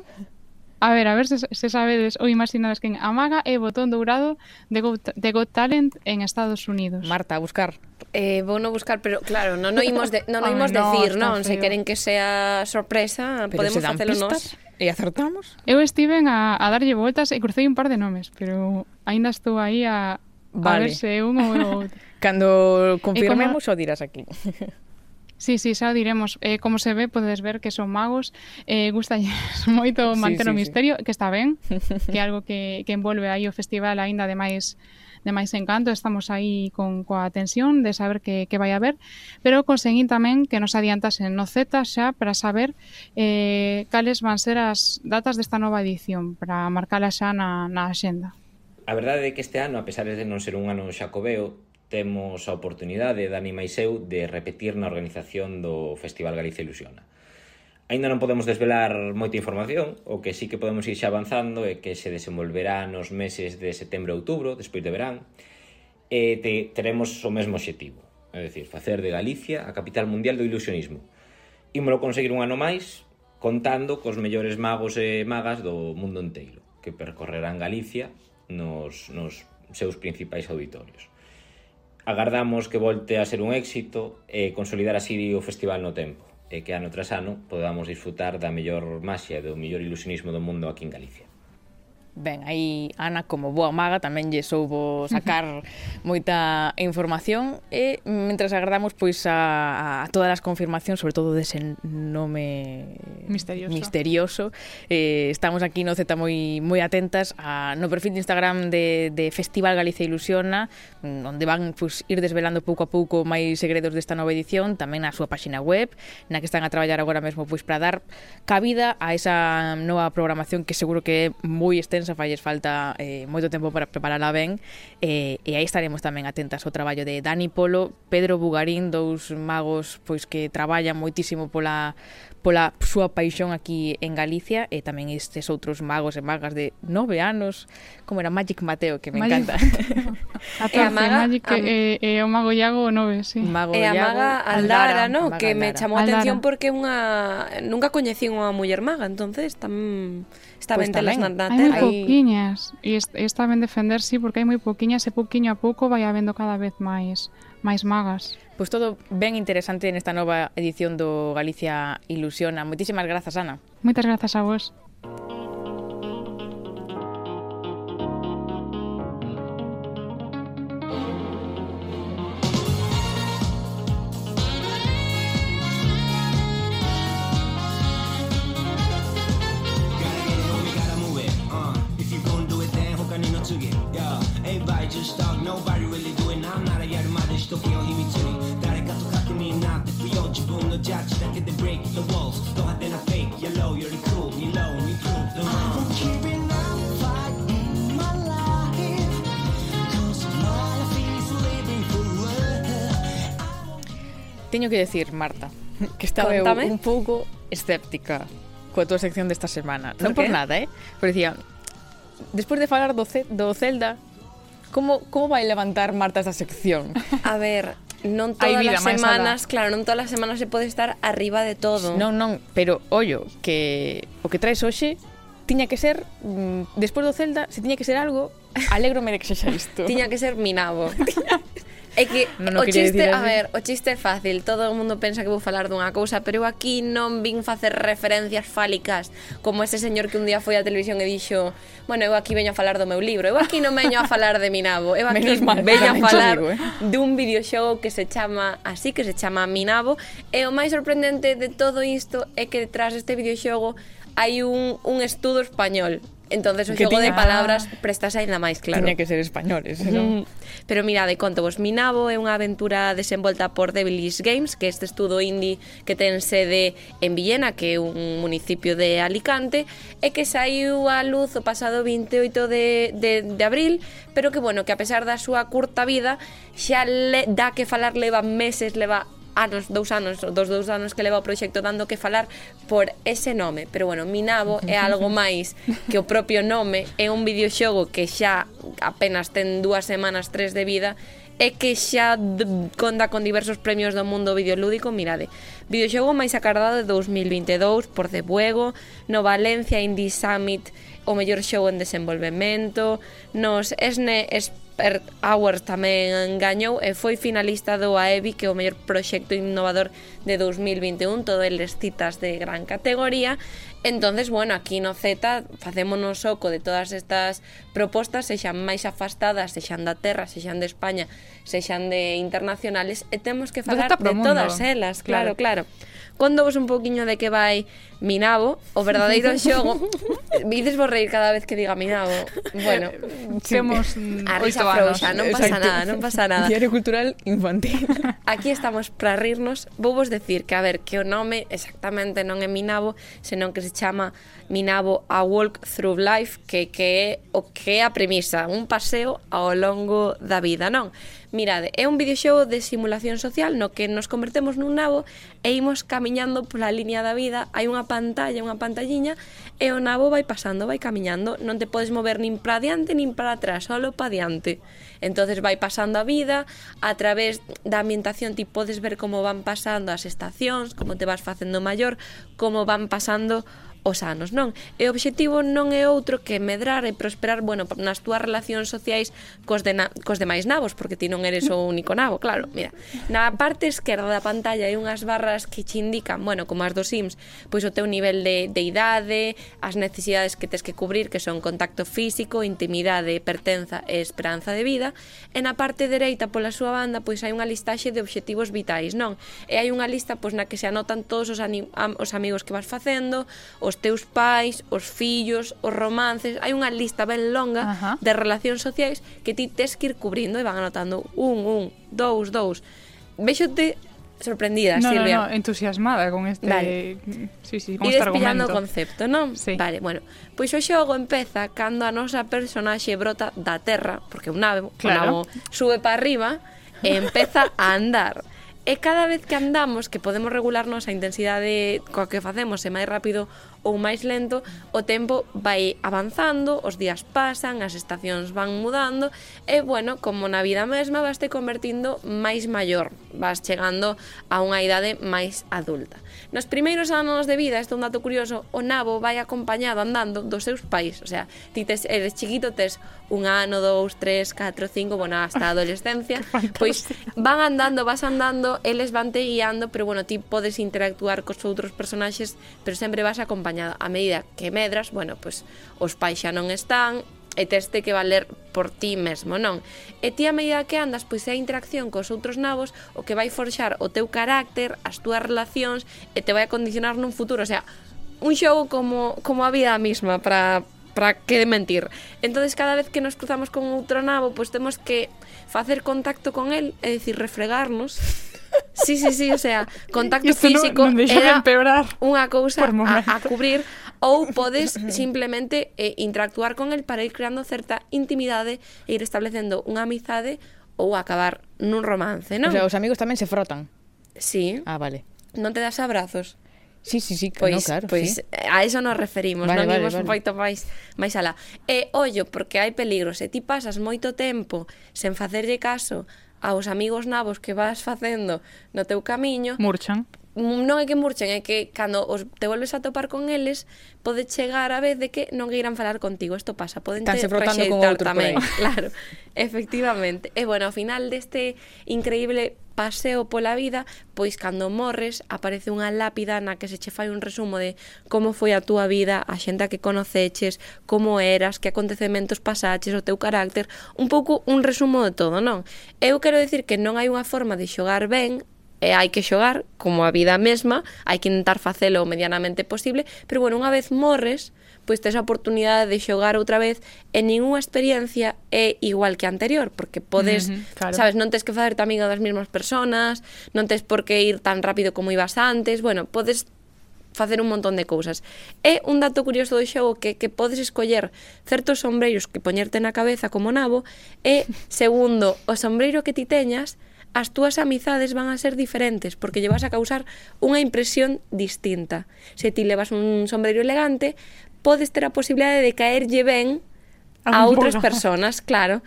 [SPEAKER 6] A ver, a ver se, se sabedes ou imaginades quen a maga é botón dourado de Got, de Got Talent en Estados Unidos.
[SPEAKER 2] Marta, a buscar.
[SPEAKER 4] Eh, vou no buscar, pero claro, non no imos, de, non no imos no, decir, non, se queren que sea sorpresa, pero podemos facelo nós.
[SPEAKER 2] E acertamos?
[SPEAKER 6] Eu estiven a, a darlle voltas e crucei un par de nomes, pero aínda estou aí a, vale. a ver se un ou outro.
[SPEAKER 2] Cando confirmemos como... o dirás aquí.
[SPEAKER 6] Sí, sí, xa diremos eh, como se ve, podes ver que son magos eh, gusta moito manter sí, sí, o misterio sí. que está ben, que é algo que, que envolve aí o festival aínda de máis de máis encanto, estamos aí con coa tensión de saber que, que vai haber, pero conseguín tamén que nos adiantasen no Z xa para saber eh, cales van ser as datas desta nova edición, para marcala xa na, na axenda.
[SPEAKER 7] A verdade é que este ano, a pesar de non ser un ano xacobeo, temos a oportunidade, Dani máis eu, de repetir na organización do Festival Galicia Ilusiona. Ainda non podemos desvelar moita información, o que sí que podemos ir xa avanzando é que se desenvolverá nos meses de setembro e outubro, despois de verán, e te, teremos o mesmo objetivo, é dicir, facer de Galicia a capital mundial do ilusionismo. Ímolo conseguir un ano máis, contando cos mellores magos e magas do mundo enteiro, que percorrerán Galicia nos, nos seus principais auditorios. Agardamos que volte a ser un éxito e consolidar así o festival no tempo e que ano tras ano podamos disfrutar da mellor maxia e do mellor ilusionismo do mundo aquí en Galicia.
[SPEAKER 2] Ben, aí Ana, como boa maga, tamén lle soubo sacar moita información e mentras agardamos pois a, a todas as confirmacións, sobre todo dese nome
[SPEAKER 6] misterioso,
[SPEAKER 2] misterioso eh, estamos aquí no Z moi, moi atentas a, no perfil de Instagram de, de Festival Galicia Ilusiona mm, onde van pois, ir desvelando pouco a pouco máis segredos desta nova edición tamén na súa páxina web na que están a traballar agora mesmo pois para dar cabida a esa nova programación que seguro que é moi extensa intensa, falles falta eh, moito tempo para preparala ben eh, e aí estaremos tamén atentas ao traballo de Dani Polo, Pedro Bugarín, dous magos pois que traballan moitísimo pola pola súa paixón aquí en Galicia e tamén estes outros magos e magas de nove anos, como era Magic Mateo, que me Magic encanta.
[SPEAKER 6] 14, e a maga, Magic, a... e, e eh, eh, o mago Iago o nove, sí.
[SPEAKER 4] Mago e a maga Aldara, Aldara no? Maga que Aldara. me chamou a atención porque unha nunca coñecín unha muller maga, entonces tamén está pues vendelas na, na
[SPEAKER 6] terra. Hai moi poquiñas, e está ben defender, sí, porque hai moi poquiñas e poquinho a pouco vai habendo cada vez máis máis magas.
[SPEAKER 2] Pois pues todo ben interesante nesta nova edición do Galicia Ilusiona. Moitísimas grazas, Ana.
[SPEAKER 6] Moitas grazas a vos.
[SPEAKER 9] 죽음 너 자체란 the break the walls 너한테 a fake you're low you're cool 니 low 니 cool the I'm keeping on fight in my life Cause my life is living for
[SPEAKER 2] Teño que decir, Marta, que estaba eu un pouco escéptica coa túa sección desta semana. Non por nada, eh? Pero dicía, despois de falar do, ce do Zelda, como, como vai levantar Marta esa sección?
[SPEAKER 4] A ver, non todas vida as semanas, claro, non todas as semanas se pode estar arriba de todo.
[SPEAKER 2] Non, non, pero ollo, que o que traes hoxe tiña que ser mm, despois do Celta, se tiña que ser algo, alégrome de que sexa isto.
[SPEAKER 4] tiña que ser Minabo. É que non o chiste, a ver, o chiste é fácil. Todo o mundo pensa que vou falar dunha cousa, pero eu aquí non vin facer referencias fálicas, como ese señor que un día foi á televisión e dixo, bueno, eu aquí veño a falar do meu libro, eu aquí non veño a falar de Minabo, eu aquí Menos mal, veño a falar digo, eh? dun videoxogo que se chama así, que se chama Minabo, e o máis sorprendente de todo isto é que detrás deste videoxogo hai un, un estudo español entonces o xogo
[SPEAKER 2] tiña...
[SPEAKER 4] de palabras prestas aínda máis claro.
[SPEAKER 2] Tiña que ser españoles,
[SPEAKER 4] mm. non? Pero mira, de conto vos, Minabo é unha aventura desenvolta por Devilish Games, que este estudo indie que ten sede en Villena, que é un municipio de Alicante, e que saiu a luz o pasado 28 de, de, de abril, pero que, bueno, que a pesar da súa curta vida, xa le, dá que falar leva meses, leva anos, dous anos, dos dous anos que leva o proxecto dando que falar por ese nome, pero bueno, Minabo é algo máis que o propio nome, é un videoxogo que xa apenas ten dúas semanas, tres de vida, e que xa conta con diversos premios do mundo videolúdico, mirade. Videoxogo máis acardado de 2022 por De Buego, no Valencia Indie Summit o mellor xogo en desenvolvemento, nos ESNE Per Hours tamén gañou e foi finalista do AEBI que é o mellor proxecto innovador de 2021, todo eles citas de gran categoría. Entonces, bueno, aquí no Z facémonos oco de todas estas propostas, sexan máis afastadas, sexan da terra, sexan de España, sexan de internacionales, e temos que falar de
[SPEAKER 3] mundo.
[SPEAKER 4] todas elas, claro, claro. claro. Contovos un poquinho de que vai Minabo, o verdadeiro xogo. Vides vos reír cada vez que diga Minabo. Bueno
[SPEAKER 3] Temos
[SPEAKER 4] A risa frouxa, non pasa
[SPEAKER 2] Exacto.
[SPEAKER 4] nada, non pasa nada.
[SPEAKER 2] Diario cultural infantil.
[SPEAKER 4] Aquí estamos para rirnos. Vou vos decir que, a ver, que o nome exactamente non é Minabo Senón que se chama Minabo a Walk Through Life Que, que é o que é a premisa Un paseo ao longo da vida, non? Mirade, é un videoxogo de simulación social no que nos convertemos nun nabo e imos camiñando pola liña da vida. Hai unha pantalla, unha pantalliña, e o nabo vai pasando, vai camiñando. Non te podes mover nin para diante nin para atrás, solo para diante. entonces vai pasando a vida, a través da ambientación ti podes ver como van pasando as estacións, como te vas facendo maior, como van pasando os anos, non? E o obxectivo non é outro que medrar e prosperar, bueno, nas túas relacións sociais cos, de na, cos demais nabos, porque ti non eres o único nabo, claro, mira. Na parte esquerda da pantalla hai unhas barras que che indican, bueno, como as dos Sims, pois o teu nivel de, de idade, as necesidades que tes que cubrir, que son contacto físico, intimidade, pertenza e esperanza de vida, e na parte dereita pola súa banda, pois hai unha listaxe de obxectivos vitais, non? E hai unha lista pois na que se anotan todos os, ani, os amigos que vas facendo, os os teus pais, os fillos, os romances, hai unha lista ben longa
[SPEAKER 3] Ajá.
[SPEAKER 4] de relacións sociais que ti tes que ir cubrindo e van anotando un, un, dous, dous. Véxote sorprendida,
[SPEAKER 3] no,
[SPEAKER 4] Silvia.
[SPEAKER 3] No, no, entusiasmada con este
[SPEAKER 4] vale.
[SPEAKER 3] sí, sí, con
[SPEAKER 4] Ides
[SPEAKER 3] este
[SPEAKER 4] argumento. o concepto, non?
[SPEAKER 3] Sí.
[SPEAKER 4] Vale, bueno. Pois o xogo empeza cando a nosa personaxe brota da terra, porque un ave,
[SPEAKER 3] claro.
[SPEAKER 4] un ave sube para arriba e empeza a andar. E cada vez que andamos, que podemos regularnos a intensidade coa que facemos, se máis rápido ou máis lento, o tempo vai avanzando, os días pasan, as estacións van mudando, e bueno, como na vida mesma vas te convertindo máis maior, vas chegando a unha idade máis adulta. Nos primeiros anos de vida, isto é un dato curioso, o nabo vai acompañado andando dos seus pais. O sea, ti tes, eres chiquito, tes un ano, dous, tres, catro, cinco, bueno, hasta a adolescencia, pois van andando, vas andando, eles van te guiando, pero bueno, ti podes interactuar cos outros personaxes, pero sempre vas acompañado. A medida que medras, bueno, pois os pais xa non están, e teste que valer por ti mesmo, non? E ti a medida que andas, pois é a interacción cos outros nabos o que vai forxar o teu carácter, as túas relacións e te vai a condicionar nun futuro, o sea, un xogo como, como a vida mesma para para que mentir. Entonces cada vez que nos cruzamos con outro nabo, pois temos que facer contacto con el, é dicir, refregarnos. Sí, sí, sí, o sea, contacto
[SPEAKER 3] Isto
[SPEAKER 4] físico
[SPEAKER 3] no, non
[SPEAKER 4] era
[SPEAKER 3] empeorar
[SPEAKER 4] unha cousa a, a cubrir ou podes simplemente eh, interactuar con el para ir creando certa intimidade e ir establecendo unha amizade ou acabar nun romance, non?
[SPEAKER 2] O sea, os amigos tamén se frotan.
[SPEAKER 4] Sí.
[SPEAKER 2] Ah, vale.
[SPEAKER 4] Non te das abrazos.
[SPEAKER 2] Sí, sí, sí,
[SPEAKER 4] pois,
[SPEAKER 2] no, claro.
[SPEAKER 4] Pois
[SPEAKER 2] sí.
[SPEAKER 4] a eso nos referimos,
[SPEAKER 2] vale,
[SPEAKER 4] non
[SPEAKER 2] vale,
[SPEAKER 4] imos
[SPEAKER 2] vale.
[SPEAKER 4] moito máis máis alá. E ollo, porque hai peligros, se ti pasas moito tempo sen facerlle caso aos amigos nabos que vas facendo no teu camiño,
[SPEAKER 3] murchan
[SPEAKER 4] non é que murchen, é que cando os te volves a topar con eles, pode chegar a vez de que non queiran falar contigo. Isto pasa, poden te rexeitar tamén. Claro, efectivamente. E bueno, ao final deste increíble paseo pola vida, pois cando morres aparece unha lápida na que se che fai un resumo de como foi a túa vida, a xente a que conoceches, como eras, que acontecementos pasaches, o teu carácter, un pouco un resumo de todo, non? Eu quero dicir que non hai unha forma de xogar ben e hai que xogar como a vida mesma, hai que intentar facelo o medianamente posible, pero bueno, unha vez morres, pois tes a oportunidade de xogar outra vez e ninguna experiencia é igual que a anterior, porque podes, uh -huh, claro. sabes, non tes que facer tamén das mesmas personas, non tes por que ir tan rápido como ibas antes, bueno, podes facer un montón de cousas. É un dato curioso do xogo que, que podes escoller certos sombreiros que poñerte na cabeza como nabo e, segundo, o sombreiro que ti teñas as túas amizades van a ser diferentes porque lle vas a causar unha impresión distinta. Se ti levas un sombreiro elegante, podes ter a posibilidade de caerlle ben a, a outras persoas, claro.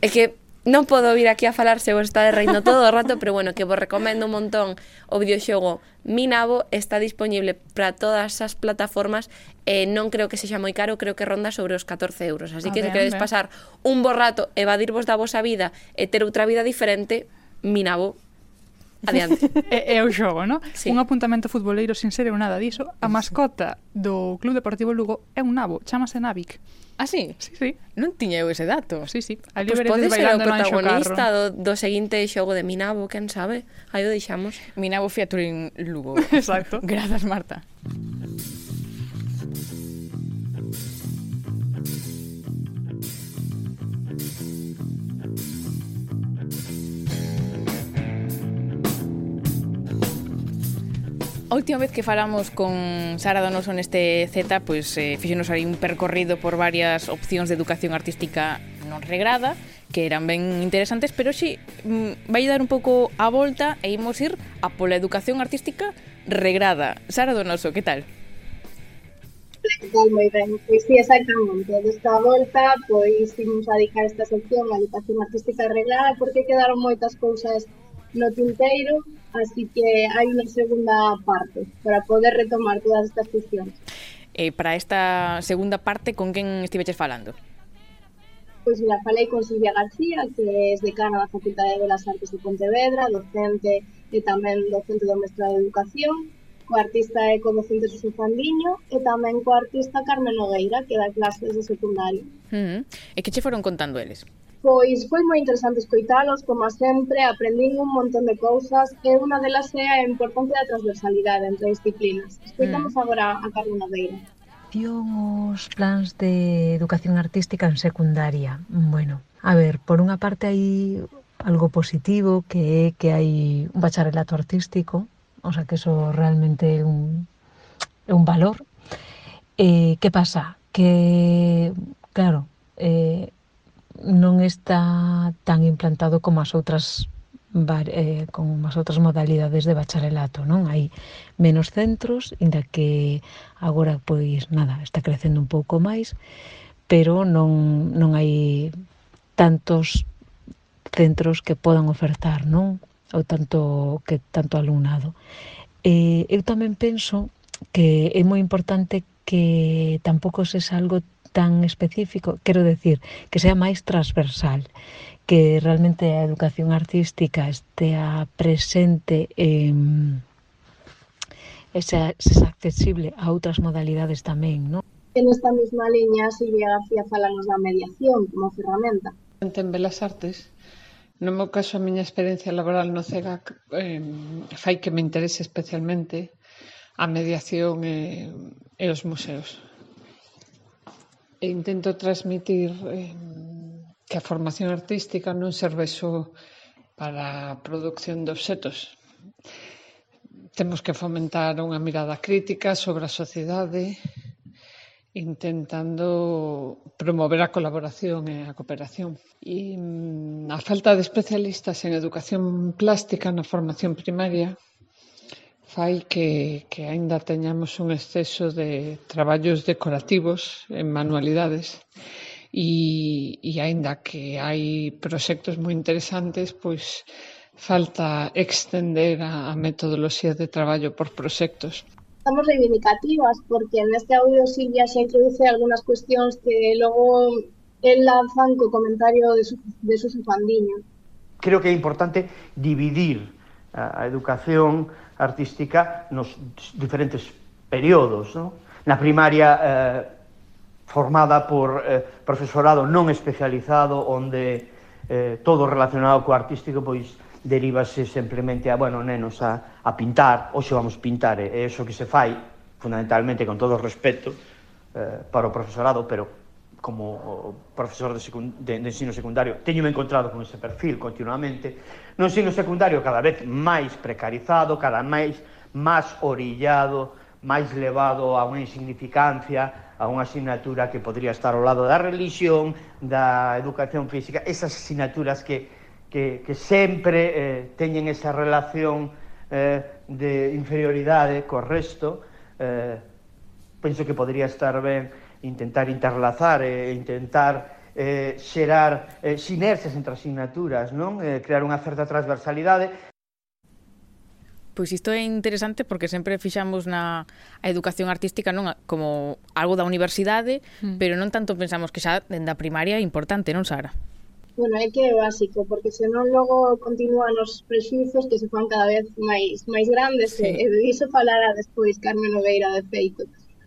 [SPEAKER 4] É que non podo vir aquí a falar se vos está de reino todo o rato, pero bueno, que vos recomendo un montón o videoxogo Minabo está disponible para todas as plataformas e eh, non creo que sexa moi caro, creo que ronda sobre os 14 euros. Así a que se queredes pasar un bo rato, evadirvos da vosa vida e ter outra vida diferente, minavo Adiante.
[SPEAKER 3] É, é o xogo, non? Sí. Un apuntamento futboleiro sin ser nada diso. A mascota do Club Deportivo Lugo é un nabo, chamase Navic.
[SPEAKER 2] Ah, sí?
[SPEAKER 3] Sí, sí.
[SPEAKER 2] Non tiña eu ese dato.
[SPEAKER 3] Sí, sí.
[SPEAKER 4] Ah, Ali pois pues pode ser o protagonista do, do seguinte xogo de Minabo, quen sabe? Aí o deixamos.
[SPEAKER 2] Minabo Fiaturín Lugo.
[SPEAKER 3] Exacto.
[SPEAKER 2] Grazas, Marta. A última vez que falamos con Sara Donoso neste Z, pois eh, fixenos aí un percorrido por varias opcións de educación artística non regrada, que eran ben interesantes, pero xe mm, vai dar un pouco a volta e imos ir a pola educación artística regrada. Sara Donoso, que tal?
[SPEAKER 10] Que tal, moi ben. Pois sí, exactamente. Desta volta, pois, imos a dedicar esta sección a educación artística reglada porque quedaron moitas cousas no tinteiro, así que hai unha segunda parte para poder retomar todas estas cuestións.
[SPEAKER 2] Eh, para esta segunda parte, con quen estiveches falando?
[SPEAKER 10] Pois mira, falei con Silvia García, que é decana da Facultade de Belas Artes de Pontevedra, docente e tamén docente do mestrado de Educación, co artista e co docente Susu Fandiño e tamén co artista Carmen Nogueira, que dá clases de secundario.
[SPEAKER 2] Uh -huh. E que che foron contando eles?
[SPEAKER 10] Pois foi moi interesante escoitalos, como sempre, aprendín un montón de cousas e unha delas é a importancia da transversalidade entre disciplinas. Escoitamos mm. agora a Carmen Aveira.
[SPEAKER 11] Os plans de educación artística en secundaria. Bueno, a ver, por unha parte hai algo positivo que é que hai un bacharelato artístico, o sea que eso realmente é un, é un valor. Eh, que pasa? Que, claro, está tan implantado como as outras eh, con as outras modalidades de bacharelato, non? Hai menos centros, inda que agora pois nada, está crecendo un pouco máis, pero non non hai tantos centros que podan ofertar, non? Ou tanto que tanto alumnado. Eh, eu tamén penso que é moi importante que tampouco se algo tan específico, quero decir, que sea máis transversal, que realmente a educación artística estea presente en esa sea accesible a outras modalidades tamén, non?
[SPEAKER 10] En esta mesma liña, Silvia García falamos da mediación como ferramenta.
[SPEAKER 12] En Belas Artes, no meu caso, a miña experiencia laboral no CEGAC eh, fai que me interese especialmente a mediación e, e os museos. E intento transmitir eh, que a formación artística non serve só para a producción de obxetos. Temos que fomentar unha mirada crítica sobre a sociedade, intentando promover a colaboración e a cooperación. E mm, a falta de especialistas en educación plástica na formación primaria fai que, que aínda teñamos un exceso de traballos decorativos en manualidades e, e aínda que hai proxectos moi interesantes, pois falta extender a, a metodoloxía de traballo por proxectos
[SPEAKER 10] estamos reivindicativas, porque neste audio Silvia xa introduce algunhas cuestións que logo el lanzan co comentario de, su, de Susa Fandiño.
[SPEAKER 13] Creo que é importante dividir a, a educación artística nos diferentes períodos. No? Na primaria eh, formada por eh, profesorado non especializado onde eh, todo relacionado co artístico pois derívase simplemente a, bueno, nenos a, a pintar, hoxe vamos pintar, é iso que se fai fundamentalmente con todo o respeto eh, para o profesorado, pero como profesor de, de, de ensino secundario, teñome encontrado con ese perfil continuamente, no ensino secundario cada vez máis precarizado, cada máis máis orillado, máis levado a unha insignificancia, a unha asignatura que podría estar ao lado da religión, da educación física, esas asignaturas que, que, que sempre eh, teñen esa relación eh, de inferioridade co resto, eh, penso que podría estar ben intentar interlazar e eh, intentar eh, xerar eh, sinerxes entre asignaturas, non? Eh, crear unha certa transversalidade
[SPEAKER 2] Pois isto é interesante porque sempre fixamos na a educación artística non como algo da universidade, mm. pero non tanto pensamos que xa dende a primaria é importante, non Sara?
[SPEAKER 10] Bueno, é que é básico, porque senón logo continúan os prexuizos que se fan cada vez máis máis grandes sí. e, e iso falará despois Carmen Oveira de feito.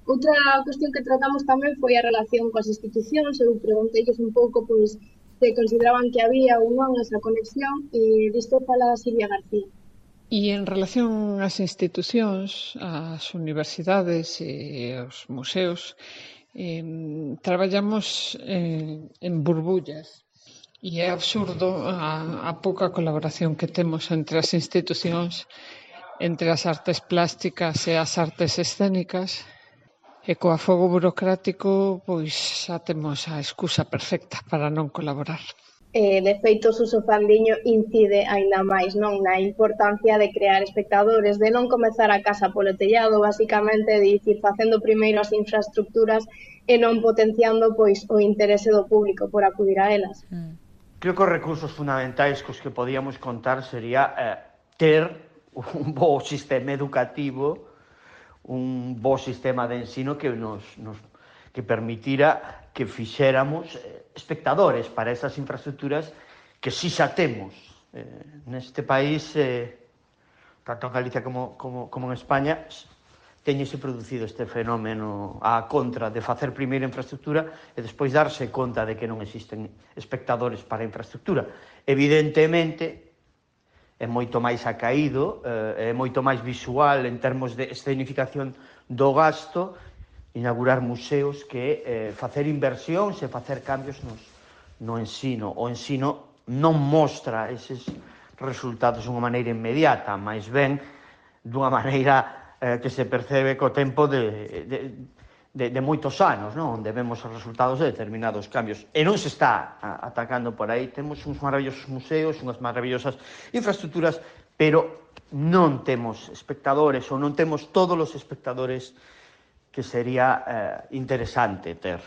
[SPEAKER 10] Outra cuestión que tratamos tamén foi a relación coas institucións, eu pregunteilles un pouco pois, se consideraban que había ou non esa conexión e disto fala Silvia García.
[SPEAKER 12] E en relación ás institucións, ás universidades e aos museos, eh, traballamos en, en burbullas, E é absurdo a, a pouca colaboración que temos entre as institucións, entre as artes plásticas e as artes escénicas, E co afogo burocrático pois xa temos a excusa perfecta para non colaborar.
[SPEAKER 10] Eh, de feito, Suso Fandiño incide aínda máis non na importancia de crear espectadores, de non comezar a casa polo tellado, basicamente de dicir facendo primeiro as infraestructuras e non potenciando pois o interese do público por acudir a elas. Mm.
[SPEAKER 13] Creo que os recursos fundamentais cos que podíamos contar sería eh, ter un bo sistema educativo un bo sistema de ensino que nos, nos que permitira que fixéramos eh, espectadores para esas infraestructuras que si xa temos eh, neste país eh, tanto en Galicia como, como, como en España teñese producido este fenómeno a contra de facer primeira infraestructura e despois darse conta de que non existen espectadores para a infraestructura. Evidentemente, é moito máis acaído, eh, é moito máis visual en termos de escenificación do gasto, inaugurar museos que é facer inversións e facer cambios nos, no ensino. O ensino non mostra eses resultados dunha maneira inmediata, máis ben dunha maneira eh, que se percebe co tempo de, de, de, de moitos anos, non? onde vemos os resultados de determinados cambios. E non se está atacando por aí. Temos uns maravillosos museos, unhas maravillosas infraestructuras, pero non temos espectadores ou non temos todos os espectadores que sería eh, interesante ter.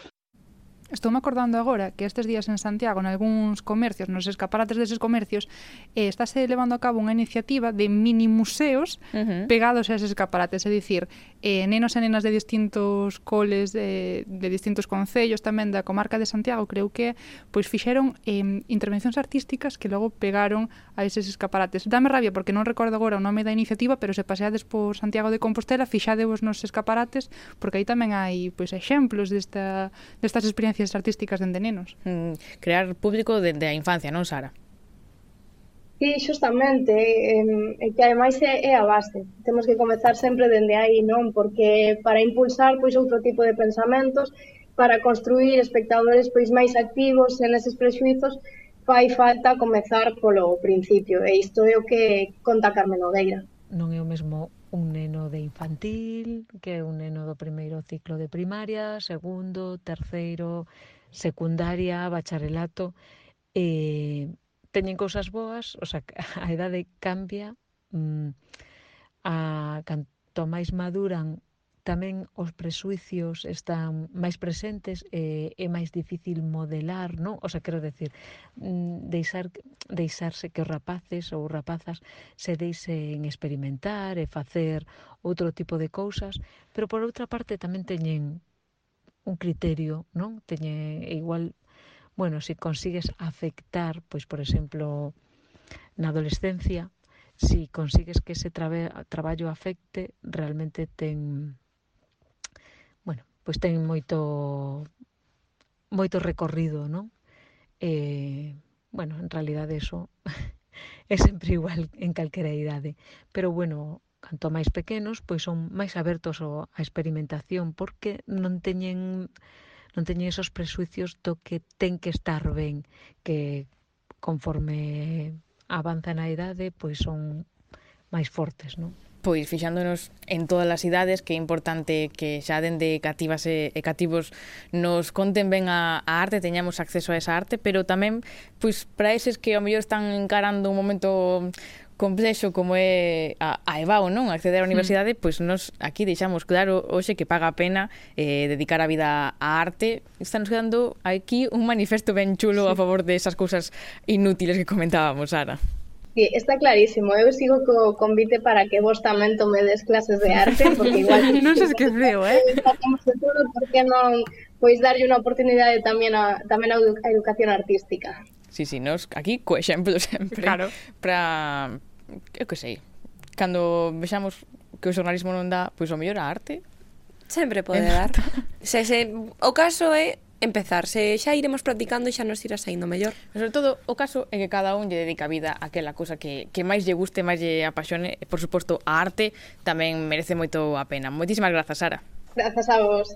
[SPEAKER 3] Estou me acordando agora que estes días en Santiago, en algúns comercios, nos escaparates deses comercios, eh, estáse levando a cabo unha iniciativa de mini museos uh -huh. pegados a eses escaparates, é dicir, eh, nenos e nenas de distintos coles, de, de distintos concellos tamén da comarca de Santiago, creo que pois fixeron eh, intervencións artísticas que logo pegaron a eses escaparates. Dame rabia porque non recordo agora o nome da iniciativa, pero se paseades por Santiago de Compostela, fixadevos nos escaparates, porque aí tamén hai pois exemplos desta, destas experiencias experiencias artísticas dende nenos.
[SPEAKER 2] Mm, crear público dende a infancia, non, Sara?
[SPEAKER 10] Sí, justamente, eh, que ademais é, é a base. Temos que comezar sempre dende aí, non? Porque para impulsar pois outro tipo de pensamentos, para construir espectadores pois máis activos en eses prexuizos, fai falta comezar polo principio. E isto é o que conta Carmen Odeira.
[SPEAKER 11] Non é o mesmo un neno de infantil, que é un neno do primeiro ciclo de primaria, segundo, terceiro, secundaria, bacharelato, e teñen cousas boas, o sea, a idade cambia mm, a canto máis maduran tamén os presuicios están máis presentes e é máis difícil modelar, non? O sea, quero decir, mm, deixar, deixarse que os rapaces ou rapazas se deixen experimentar e facer outro tipo de cousas, pero por outra parte tamén teñen un criterio, non? Teñen igual, bueno, se si consigues afectar, pois por exemplo, na adolescencia, si consigues que ese trabe, traballo afecte, realmente ten pois ten moito moito recorrido, non? Eh, bueno, en realidade eso é sempre igual en calquera idade, pero bueno, canto máis pequenos, pois son máis abertos á experimentación porque non teñen non teñen esos presuicios do que ten que estar ben, que conforme avanzan a idade, pois son máis fortes, non?
[SPEAKER 2] pois fixándonos en todas as idades que é importante que xa dende cativas e, e cativos nos conten ben a, a arte, teñamos acceso a esa arte, pero tamén pois para eses que ao mellor están encarando un momento complexo como é a, a EBAU, non? Acceder á mm. universidade, mm. pois nos aquí deixamos claro hoxe que paga a pena eh, dedicar a vida á arte. Están nos quedando aquí un manifesto ben chulo sí. a favor de esas cousas inútiles que comentábamos, Ara.
[SPEAKER 10] Sí, está clarísimo. Eu sigo co convite para que vos tamén tomedes clases de arte, porque igual...
[SPEAKER 3] non se esqueceu, eh?
[SPEAKER 10] Por porque non pois darlle unha oportunidade tamén a, tamén a, a educación artística.
[SPEAKER 2] Sí, sí, nos aquí co exemplo sempre.
[SPEAKER 3] Claro.
[SPEAKER 2] Para, eu que sei, cando vexamos que o xornalismo non dá, pois o mellor a arte.
[SPEAKER 4] Sempre pode dar. Se, se, o caso é empezar. Se xa iremos practicando e xa nos irá saindo mellor.
[SPEAKER 2] Pero sobre todo, o caso é que cada un lle dedica a vida a aquela cousa que, que máis lle guste, máis lle apaxone. Por suposto, a arte tamén merece moito a pena. Moitísimas grazas, Sara.
[SPEAKER 10] Grazas a vos.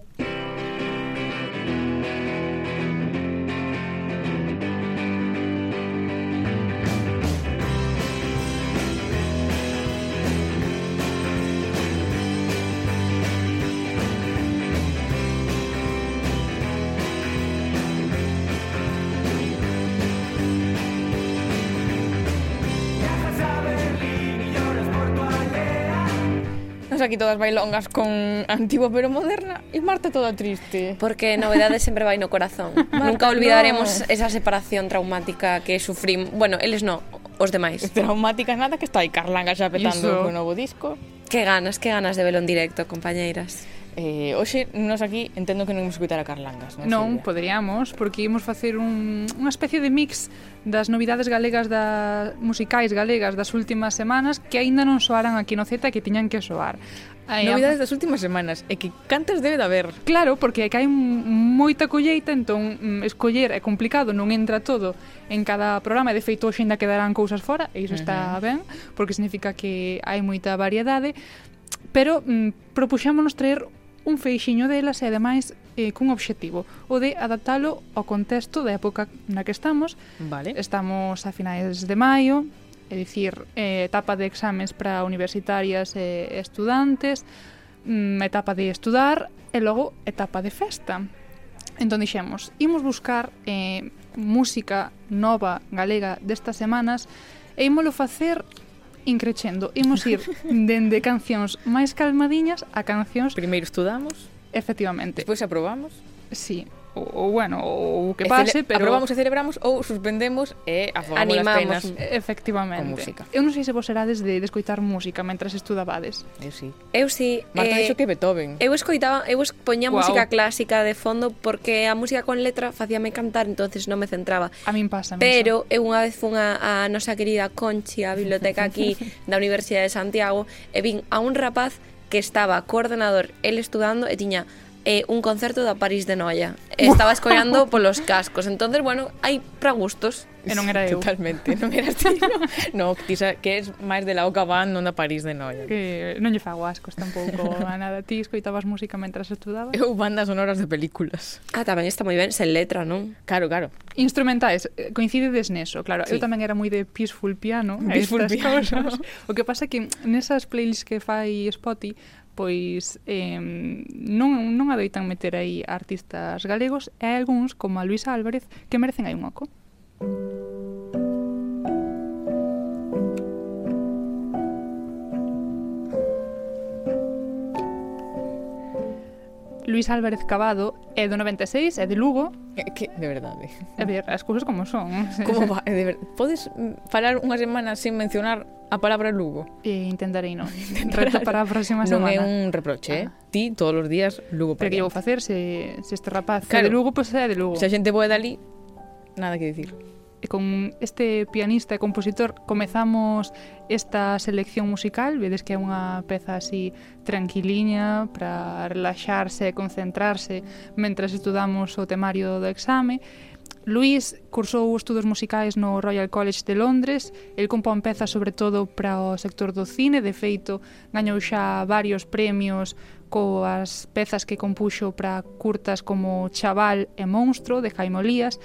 [SPEAKER 2] aquí todas bailongas con antigua pero moderna e Marta toda triste.
[SPEAKER 4] Porque novedade sempre vai no corazón. Marta, Nunca olvidaremos no. esa separación traumática que sufrimos. Bueno, eles no, os demais.
[SPEAKER 2] Traumática nada que está aí Carlanga xa petando o novo disco.
[SPEAKER 4] Que ganas, que ganas de velo en directo, compañeiras.
[SPEAKER 2] Eh, hoxe, nos aquí entendo que non imos escutar a Carlangas, non?
[SPEAKER 3] Non, Silvia? poderíamos, porque imos facer un, unha especie de mix das novidades galegas da, musicais galegas das últimas semanas que aínda non soaran aquí no Z que tiñan que soar.
[SPEAKER 2] Ai, Novidades das últimas semanas E que cantas debe de haber
[SPEAKER 3] Claro, porque hai moita colleita Entón, mm, escoller é complicado Non entra todo en cada programa E de feito, hoxe ainda quedarán cousas fora E iso está uh -huh. ben Porque significa que hai moita variedade Pero mm, propuxámonos traer un feixiño delas e ademais eh, cun obxectivo, o de adaptalo ao contexto da época na que estamos.
[SPEAKER 2] Vale.
[SPEAKER 3] Estamos a finais de maio, é dicir, eh, etapa de exames para universitarias e eh, estudantes, mm, etapa de estudar e logo etapa de festa. Entón dixemos, imos buscar eh, música nova galega destas semanas e ímolo facer increchendo. Imos ir dende cancións máis calmadiñas a cancións...
[SPEAKER 2] Primeiro estudamos.
[SPEAKER 3] Efectivamente.
[SPEAKER 2] Despois aprobamos.
[SPEAKER 3] Sí, ou bueno, ou que pase, pero
[SPEAKER 2] aprobamos e celebramos ou suspendemos e afogamos Animamos. as penas
[SPEAKER 3] efectivamente.
[SPEAKER 2] Con música.
[SPEAKER 3] Eu non sei se vos erades de, de escoitar música mentras estudabades.
[SPEAKER 2] Eu sí.
[SPEAKER 4] Eu sí.
[SPEAKER 2] Marta eh, dixo que Beethoven.
[SPEAKER 4] Eu escoitaba, eu poñía wow. música clásica de fondo porque a música con letra facíame cantar, entonces non me centraba.
[SPEAKER 3] A min pasa.
[SPEAKER 4] Pero eu unha vez fun a, a nosa querida Conchi, a biblioteca aquí da Universidade de Santiago, e vin a un rapaz que estaba coordenador, el estudando, e tiña eh, un concerto da París de Noia. Estaba escollando polos cascos. Entonces, bueno, hai para gustos.
[SPEAKER 3] E non era eu.
[SPEAKER 2] Totalmente, non era ti. No, no ti que es máis de la Oca Band, non da París de Noia.
[SPEAKER 3] Que non lle fago ascos tampouco a nada. Ti escoitabas música mentras estudabas?
[SPEAKER 2] Eu bandas sonoras de películas.
[SPEAKER 4] Ah, tamén está moi ben, sen letra, non?
[SPEAKER 2] Claro, claro.
[SPEAKER 3] Instrumentais, eh, coincidedes neso, claro. Sí. Eu tamén era moi de peaceful piano,
[SPEAKER 2] peaceful piano.
[SPEAKER 3] Cosas. O que pasa que nesas playlists que fai Spotify pois eh, non, non adoitan meter aí artistas galegos e hai algúns como a Luisa Álvarez que merecen aí un oco. Luis Álvarez Cavado é do 96, é de Lugo,
[SPEAKER 2] Que, de verdade.
[SPEAKER 3] A ver, as cousas como son.
[SPEAKER 2] Como va? De ver... Podes falar unha semana sin mencionar a palabra Lugo?
[SPEAKER 3] E intentarei non. Reto para a próxima semana.
[SPEAKER 2] Non é un reproche, ¿eh? ah. eh? Ti todos os días Lugo
[SPEAKER 3] para Pero que vou facer se, se este rapaz claro. de Lugo, pois pues é de Lugo.
[SPEAKER 2] Se a xente boa dali, nada que dicir.
[SPEAKER 3] E con este pianista e compositor comezamos esta selección musical. Vedes que é unha peza así tranquiliña para relaxarse e concentrarse mentras estudamos o temario do exame. Luís cursou estudos musicais no Royal College de Londres. El compón pezas sobre todo para o sector do cine. De feito, gañou xa varios premios coas pezas que compuxo para curtas como Chaval e Monstro de Jaime Olías.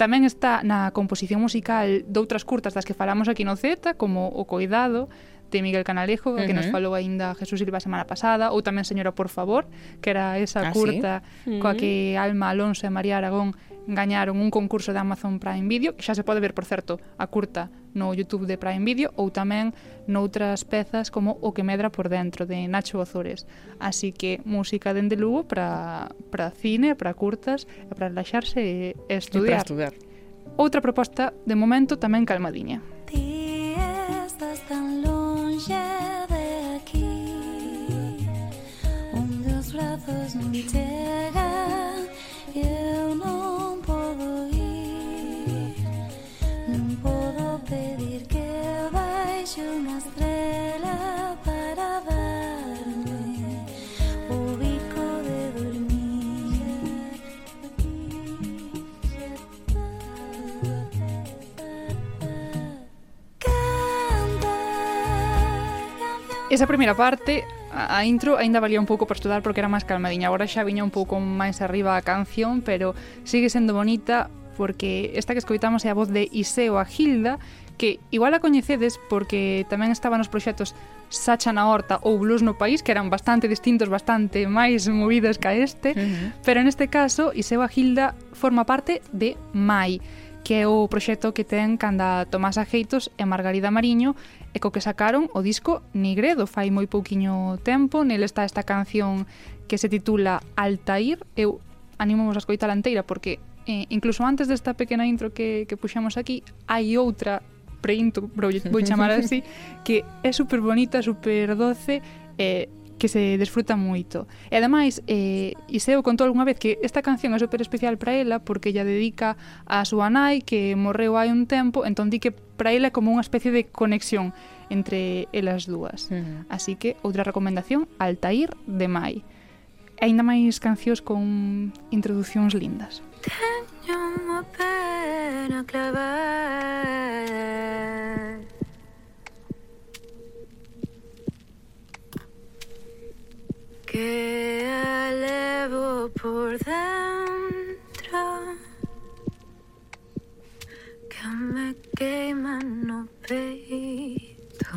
[SPEAKER 3] Tamén está na composición musical doutras curtas das que falamos aquí no Z, como O Coidado, de Miguel Canalejo, uh -huh. que nos falou aínda Jesús Silva a semana pasada, ou tamén Señora Por Favor, que era esa ah, curta ¿sí? coa mm. que Alma Alonso e María Aragón gañaron un concurso de Amazon Prime Video, que xa se pode ver, por certo, a curta no YouTube de Prime Video, ou tamén noutras pezas como O que medra por dentro, de Nacho Ozores. Así que música dende Lugo para para cine, para curtas, para relaxarse e estudiar.
[SPEAKER 2] E para estudiar.
[SPEAKER 3] Outra proposta, de momento, tamén calmadiña.
[SPEAKER 14] Ti estás tan longe de aquí brazos non chegan Baixo unha estrela para darme o bico de dormir
[SPEAKER 3] Esa primeira parte a intro aínda valía un pouco para estudar porque era máis calmadiña. Agora xa viña un pouco máis arriba a canción, pero sigue sendo bonita porque esta que escoitamos é a voz de Iseo a que igual a coñecedes porque tamén estaban os proxectos Sacha na Horta ou Blues no País, que eran bastante distintos, bastante máis movidos ca este, uh -huh. pero neste caso Iseo Gilda forma parte de MAI, que é o proxecto que ten canda Tomás Ajeitos e Margarida Mariño e co que sacaron o disco Nigredo fai moi pouquiño tempo nel está esta canción que se titula Altair eu animamos a escoitar a anteira porque eh, incluso antes desta pequena intro que, que puxamos aquí hai outra preinto, vou chamar así, que é super bonita, super doce e eh, que se desfruta moito. E ademais, eh, Iseo contou algunha vez que esta canción é super especial para ela porque ella dedica a súa nai que morreu hai un tempo, entón di que para ela é como unha especie de conexión entre elas dúas. Uh -huh. Así que outra recomendación, Altair de Mai. E ainda máis cancións con introducións lindas.
[SPEAKER 14] Teño unha pena clavar. Que a levo por dentro. Que me queima no peito.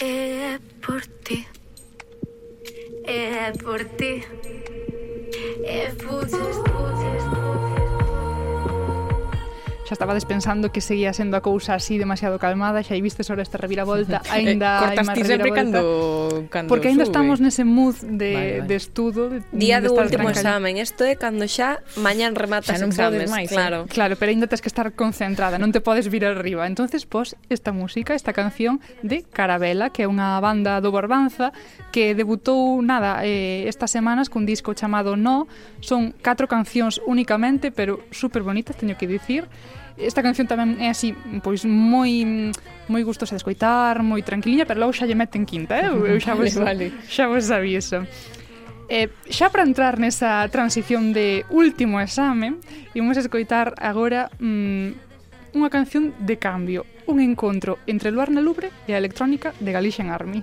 [SPEAKER 14] E é por ti. E é por ti. If Buddhist, just.
[SPEAKER 3] xa estabades pensando que seguía sendo a cousa así demasiado calmada, xa hai viste sobre esta reviravolta, eh, aínda eh,
[SPEAKER 2] hai
[SPEAKER 3] máis
[SPEAKER 2] sempre cando, cando
[SPEAKER 3] Porque aínda estamos nese mood de,
[SPEAKER 2] vale, vale.
[SPEAKER 3] de estudo. De,
[SPEAKER 4] Día do último examen, isto é cando xa mañan rematas
[SPEAKER 2] xa non
[SPEAKER 4] exames,
[SPEAKER 2] máis, eh.
[SPEAKER 4] claro. Eh?
[SPEAKER 3] Claro, pero aínda tens que estar concentrada, non te podes vir arriba. Entonces, pos esta música, esta canción de Carabela, que é unha banda do Barbanza que debutou nada eh, estas semanas cun disco chamado No, son catro cancións únicamente, pero super bonitas, teño que dicir. Esta canción tamén é así, pois moi moi gustosa de escoitar, moi tranquiliña, pero logo xa lle meten quinta, eh? Eu xa vos,
[SPEAKER 2] vale, vale.
[SPEAKER 3] xa vos aviso. Eh, xa para entrar nesa transición de último exame, imos escoitar agora mm, unha canción de cambio, un encontro entre Luarna Lubre e a electrónica de Galician Army.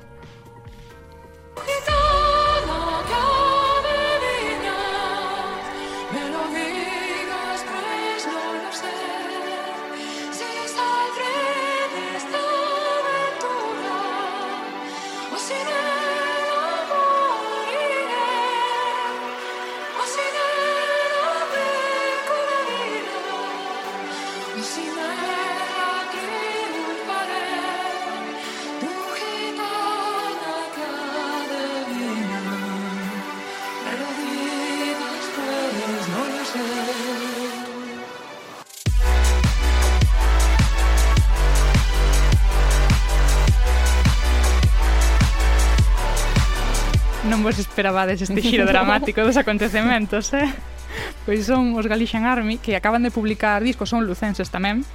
[SPEAKER 3] esperabades este xiro dramático dos acontecementos, eh? Pois son os Galician Army que acaban de publicar discos, son lucenses tamén.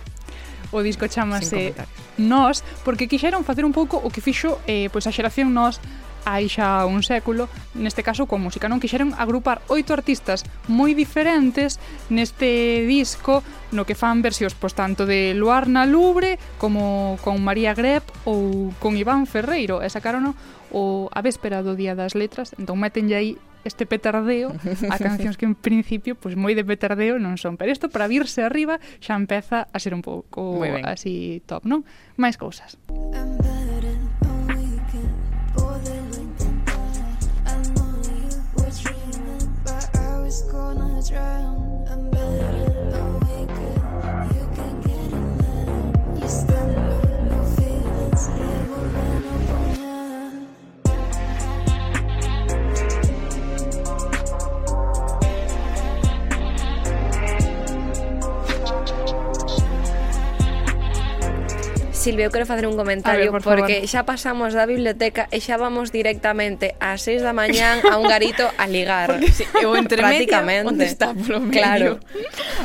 [SPEAKER 3] O disco chamase Nós, porque quixeron facer un pouco o que fixo eh, pois a xeración Nós hai xa un século, neste caso con música. Non quixeron agrupar oito artistas moi diferentes neste disco no que fan versións pois tanto de Luarna Lubre como con María Grep ou con Iván Ferreiro e sacaron o a véspera do Día das Letras, entón metenlle aí este petardeo a cancións que en principio pois moi de petardeo non son, pero isto para virse arriba xa empeza a ser un pouco así top, non? Máis cousas. was wrong.
[SPEAKER 4] Silvia, eu quero facer un comentario
[SPEAKER 3] ver, por
[SPEAKER 4] porque
[SPEAKER 3] favor.
[SPEAKER 4] xa pasamos da biblioteca e xa vamos directamente ás 6 da mañán a un garito a ligar.
[SPEAKER 2] Porque, sí, o entre
[SPEAKER 4] prácticamente.
[SPEAKER 2] Media, onde está polo medio.
[SPEAKER 4] Claro.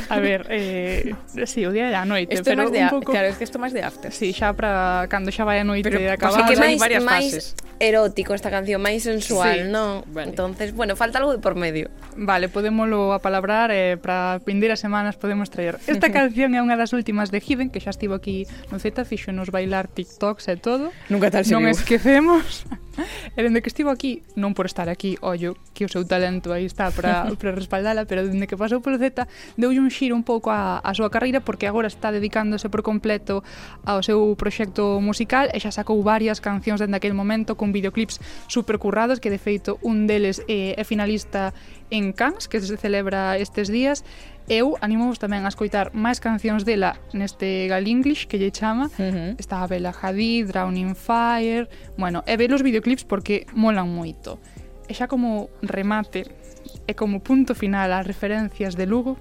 [SPEAKER 3] A ver, eh, sí, o día da noite,
[SPEAKER 2] esto
[SPEAKER 3] pero
[SPEAKER 2] de,
[SPEAKER 3] un pouco...
[SPEAKER 2] Claro, es que isto máis de after.
[SPEAKER 3] Sí, xa para cando xa vai a noite
[SPEAKER 2] pero, acabada.
[SPEAKER 3] Pero
[SPEAKER 4] que máis,
[SPEAKER 2] varias
[SPEAKER 4] máis
[SPEAKER 2] fases.
[SPEAKER 4] erótico esta canción, máis sensual,
[SPEAKER 3] sí.
[SPEAKER 4] non?
[SPEAKER 2] Vale.
[SPEAKER 4] Entonces, bueno, falta algo de por medio.
[SPEAKER 3] Vale, podémolo apalabrar eh, para pindir as semanas podemos traer. Esta canción é unha das últimas de Hidden, que xa estivo aquí no Z, fixo fíxonos bailar TikToks e todo.
[SPEAKER 2] Nunca tal se
[SPEAKER 3] Non
[SPEAKER 2] viu.
[SPEAKER 3] esquecemos. E dende que estivo aquí, non por estar aquí, ollo, que o seu talento aí está para, para respaldala, pero dende que pasou polo Z, deulle un xiro un pouco a, a súa carreira, porque agora está dedicándose por completo ao seu proxecto musical, e xa sacou varias cancións dende aquel momento, con videoclips supercurrados, que de feito un deles é, é finalista en Cannes, que se celebra estes días, Eu animovos tamén a escoitar máis cancións dela neste Gal English que lle chama.
[SPEAKER 2] Uh -huh.
[SPEAKER 3] Está a Bella Hadid, Drowning Fire... Bueno, e ver os videoclips porque molan moito. E xa como remate e como punto final as referencias de Lugo,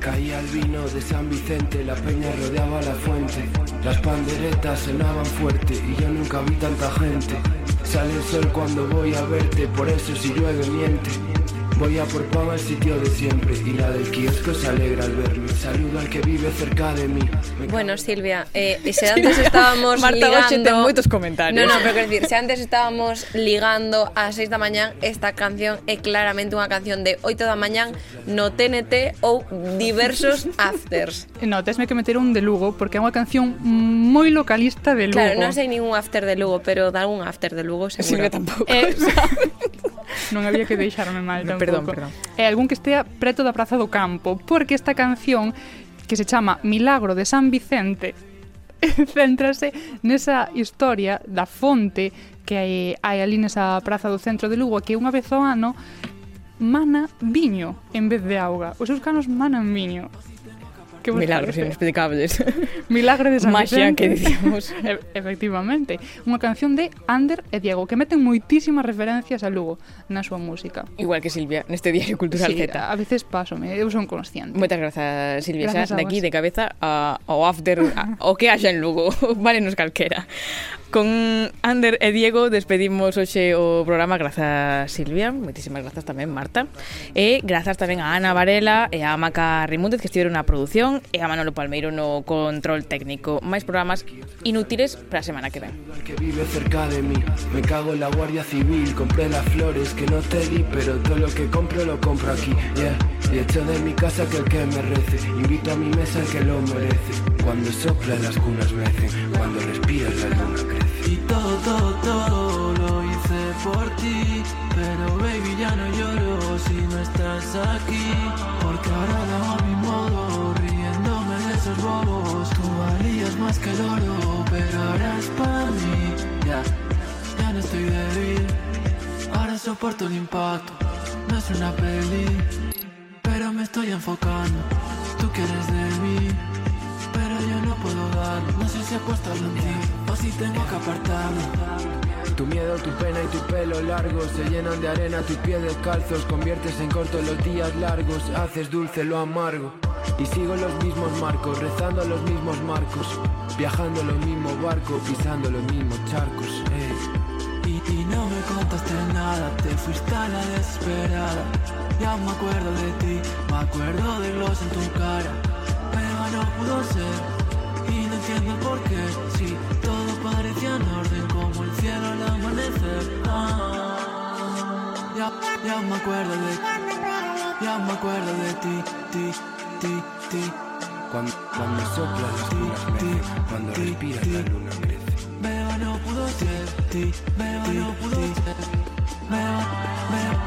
[SPEAKER 15] Caía el vino de San Vicente, la peña rodeaba la fuente, las panderetas sonaban fuerte y yo nunca vi tanta gente. Sale el sol cuando voy a verte, por eso si llueve miente. Voy a por Pau al sitio de siempre y la del kiosco se alegra al verme. Saludo al que vive cerca de mí. Me
[SPEAKER 4] bueno, Silvia, eh, se si antes estábamos
[SPEAKER 2] Marta ligando... ten moitos comentarios.
[SPEAKER 4] No, no, pero quero dicir, se si antes estábamos ligando a 6 da mañán, esta canción é claramente unha canción de 8 da mañán no TNT ou diversos afters.
[SPEAKER 3] No, tesme que meter un de Lugo porque é unha canción moi localista de Lugo.
[SPEAKER 4] Claro, non sei ningún after de Lugo, pero da un after de Lugo seguro.
[SPEAKER 2] Silvia sí, tampouco.
[SPEAKER 3] Eh, non había que deixarme mal tampouco.
[SPEAKER 2] Perdón, perdón.
[SPEAKER 3] É algún que estea preto da Praza do Campo, porque esta canción que se chama Milagro de San Vicente céntrase nesa historia da fonte que hai, hai ali nesa praza do centro de Lugo que unha vez ao ano mana viño en vez de auga. Os seus canos manan viño. Que
[SPEAKER 2] Milagros
[SPEAKER 3] parece?
[SPEAKER 2] inexplicables.
[SPEAKER 3] Milagro de San
[SPEAKER 2] Maxia que dicimos.
[SPEAKER 3] E efectivamente. Unha canción de Ander e Diego que meten moitísimas referencias a Lugo na súa música.
[SPEAKER 2] Igual que Silvia neste Diario Cultural
[SPEAKER 3] sí,
[SPEAKER 2] Z.
[SPEAKER 3] A veces pásome, eu son consciente.
[SPEAKER 2] Moitas grazas, Silvia.
[SPEAKER 3] Gracias
[SPEAKER 2] Xa, de aquí, de cabeza, a, ao after, a, o que haxa en Lugo. vale nos calquera. Con Ander e Diego despedimos hoxe o programa. Grazas Silvia, moitísimas grazas tamén Marta. E grazas tamén a Ana Varela e a Maca Rimúndez que estiveron na produción E a Manolo Palmeiro no control técnico. Máis programas inútiles para a semana que ven.
[SPEAKER 15] Que vive cerca de mí. Me cago en la guardia civil Compré las flores que no te di Pero todo lo que compro lo compro aquí. Yeah. Y echo de mi casa que el que me rece. Invito a mi mesa el que lo merece. Cuando sopla las cunas mecen Cuando respiras la luna crece. Todo, lo hice por ti, pero baby ya no lloro si no estás aquí. Porque ahora lo a mi modo, riéndome de esos bobos. Tú valías más que el oro, pero ahora es para mí. Ya, ya no estoy débil, ahora soporto el impacto. No es una peli, pero me estoy enfocando. Tú quieres de mí, pero yo no puedo dar. No sé si apuesto en ti si tengo que apartarlo. Tu miedo, tu pena y tu pelo largo se llenan de arena, tus pies descalzos conviertes en corto los días largos, haces dulce lo amargo. Y sigo los mismos marcos, rezando los mismos marcos, viajando en los mismos barcos, pisando los mismos charcos. ey. Y, y no me contaste nada, te fuiste a la desesperada. Ya me acuerdo de ti, me acuerdo de los en tu cara, pero no pudo ser. Y no entiendo por qué, en orden como el cielo al amanecer. Ah,
[SPEAKER 16] ya, ya me acuerdo de ti, ya me acuerdo de ti, ti, ti, ti.
[SPEAKER 15] Cuando, cuando sopla las lunas merece, cuando respira la luna merece.
[SPEAKER 16] Beba no pudo ser, ti, beba no pudo ser, beba, beba.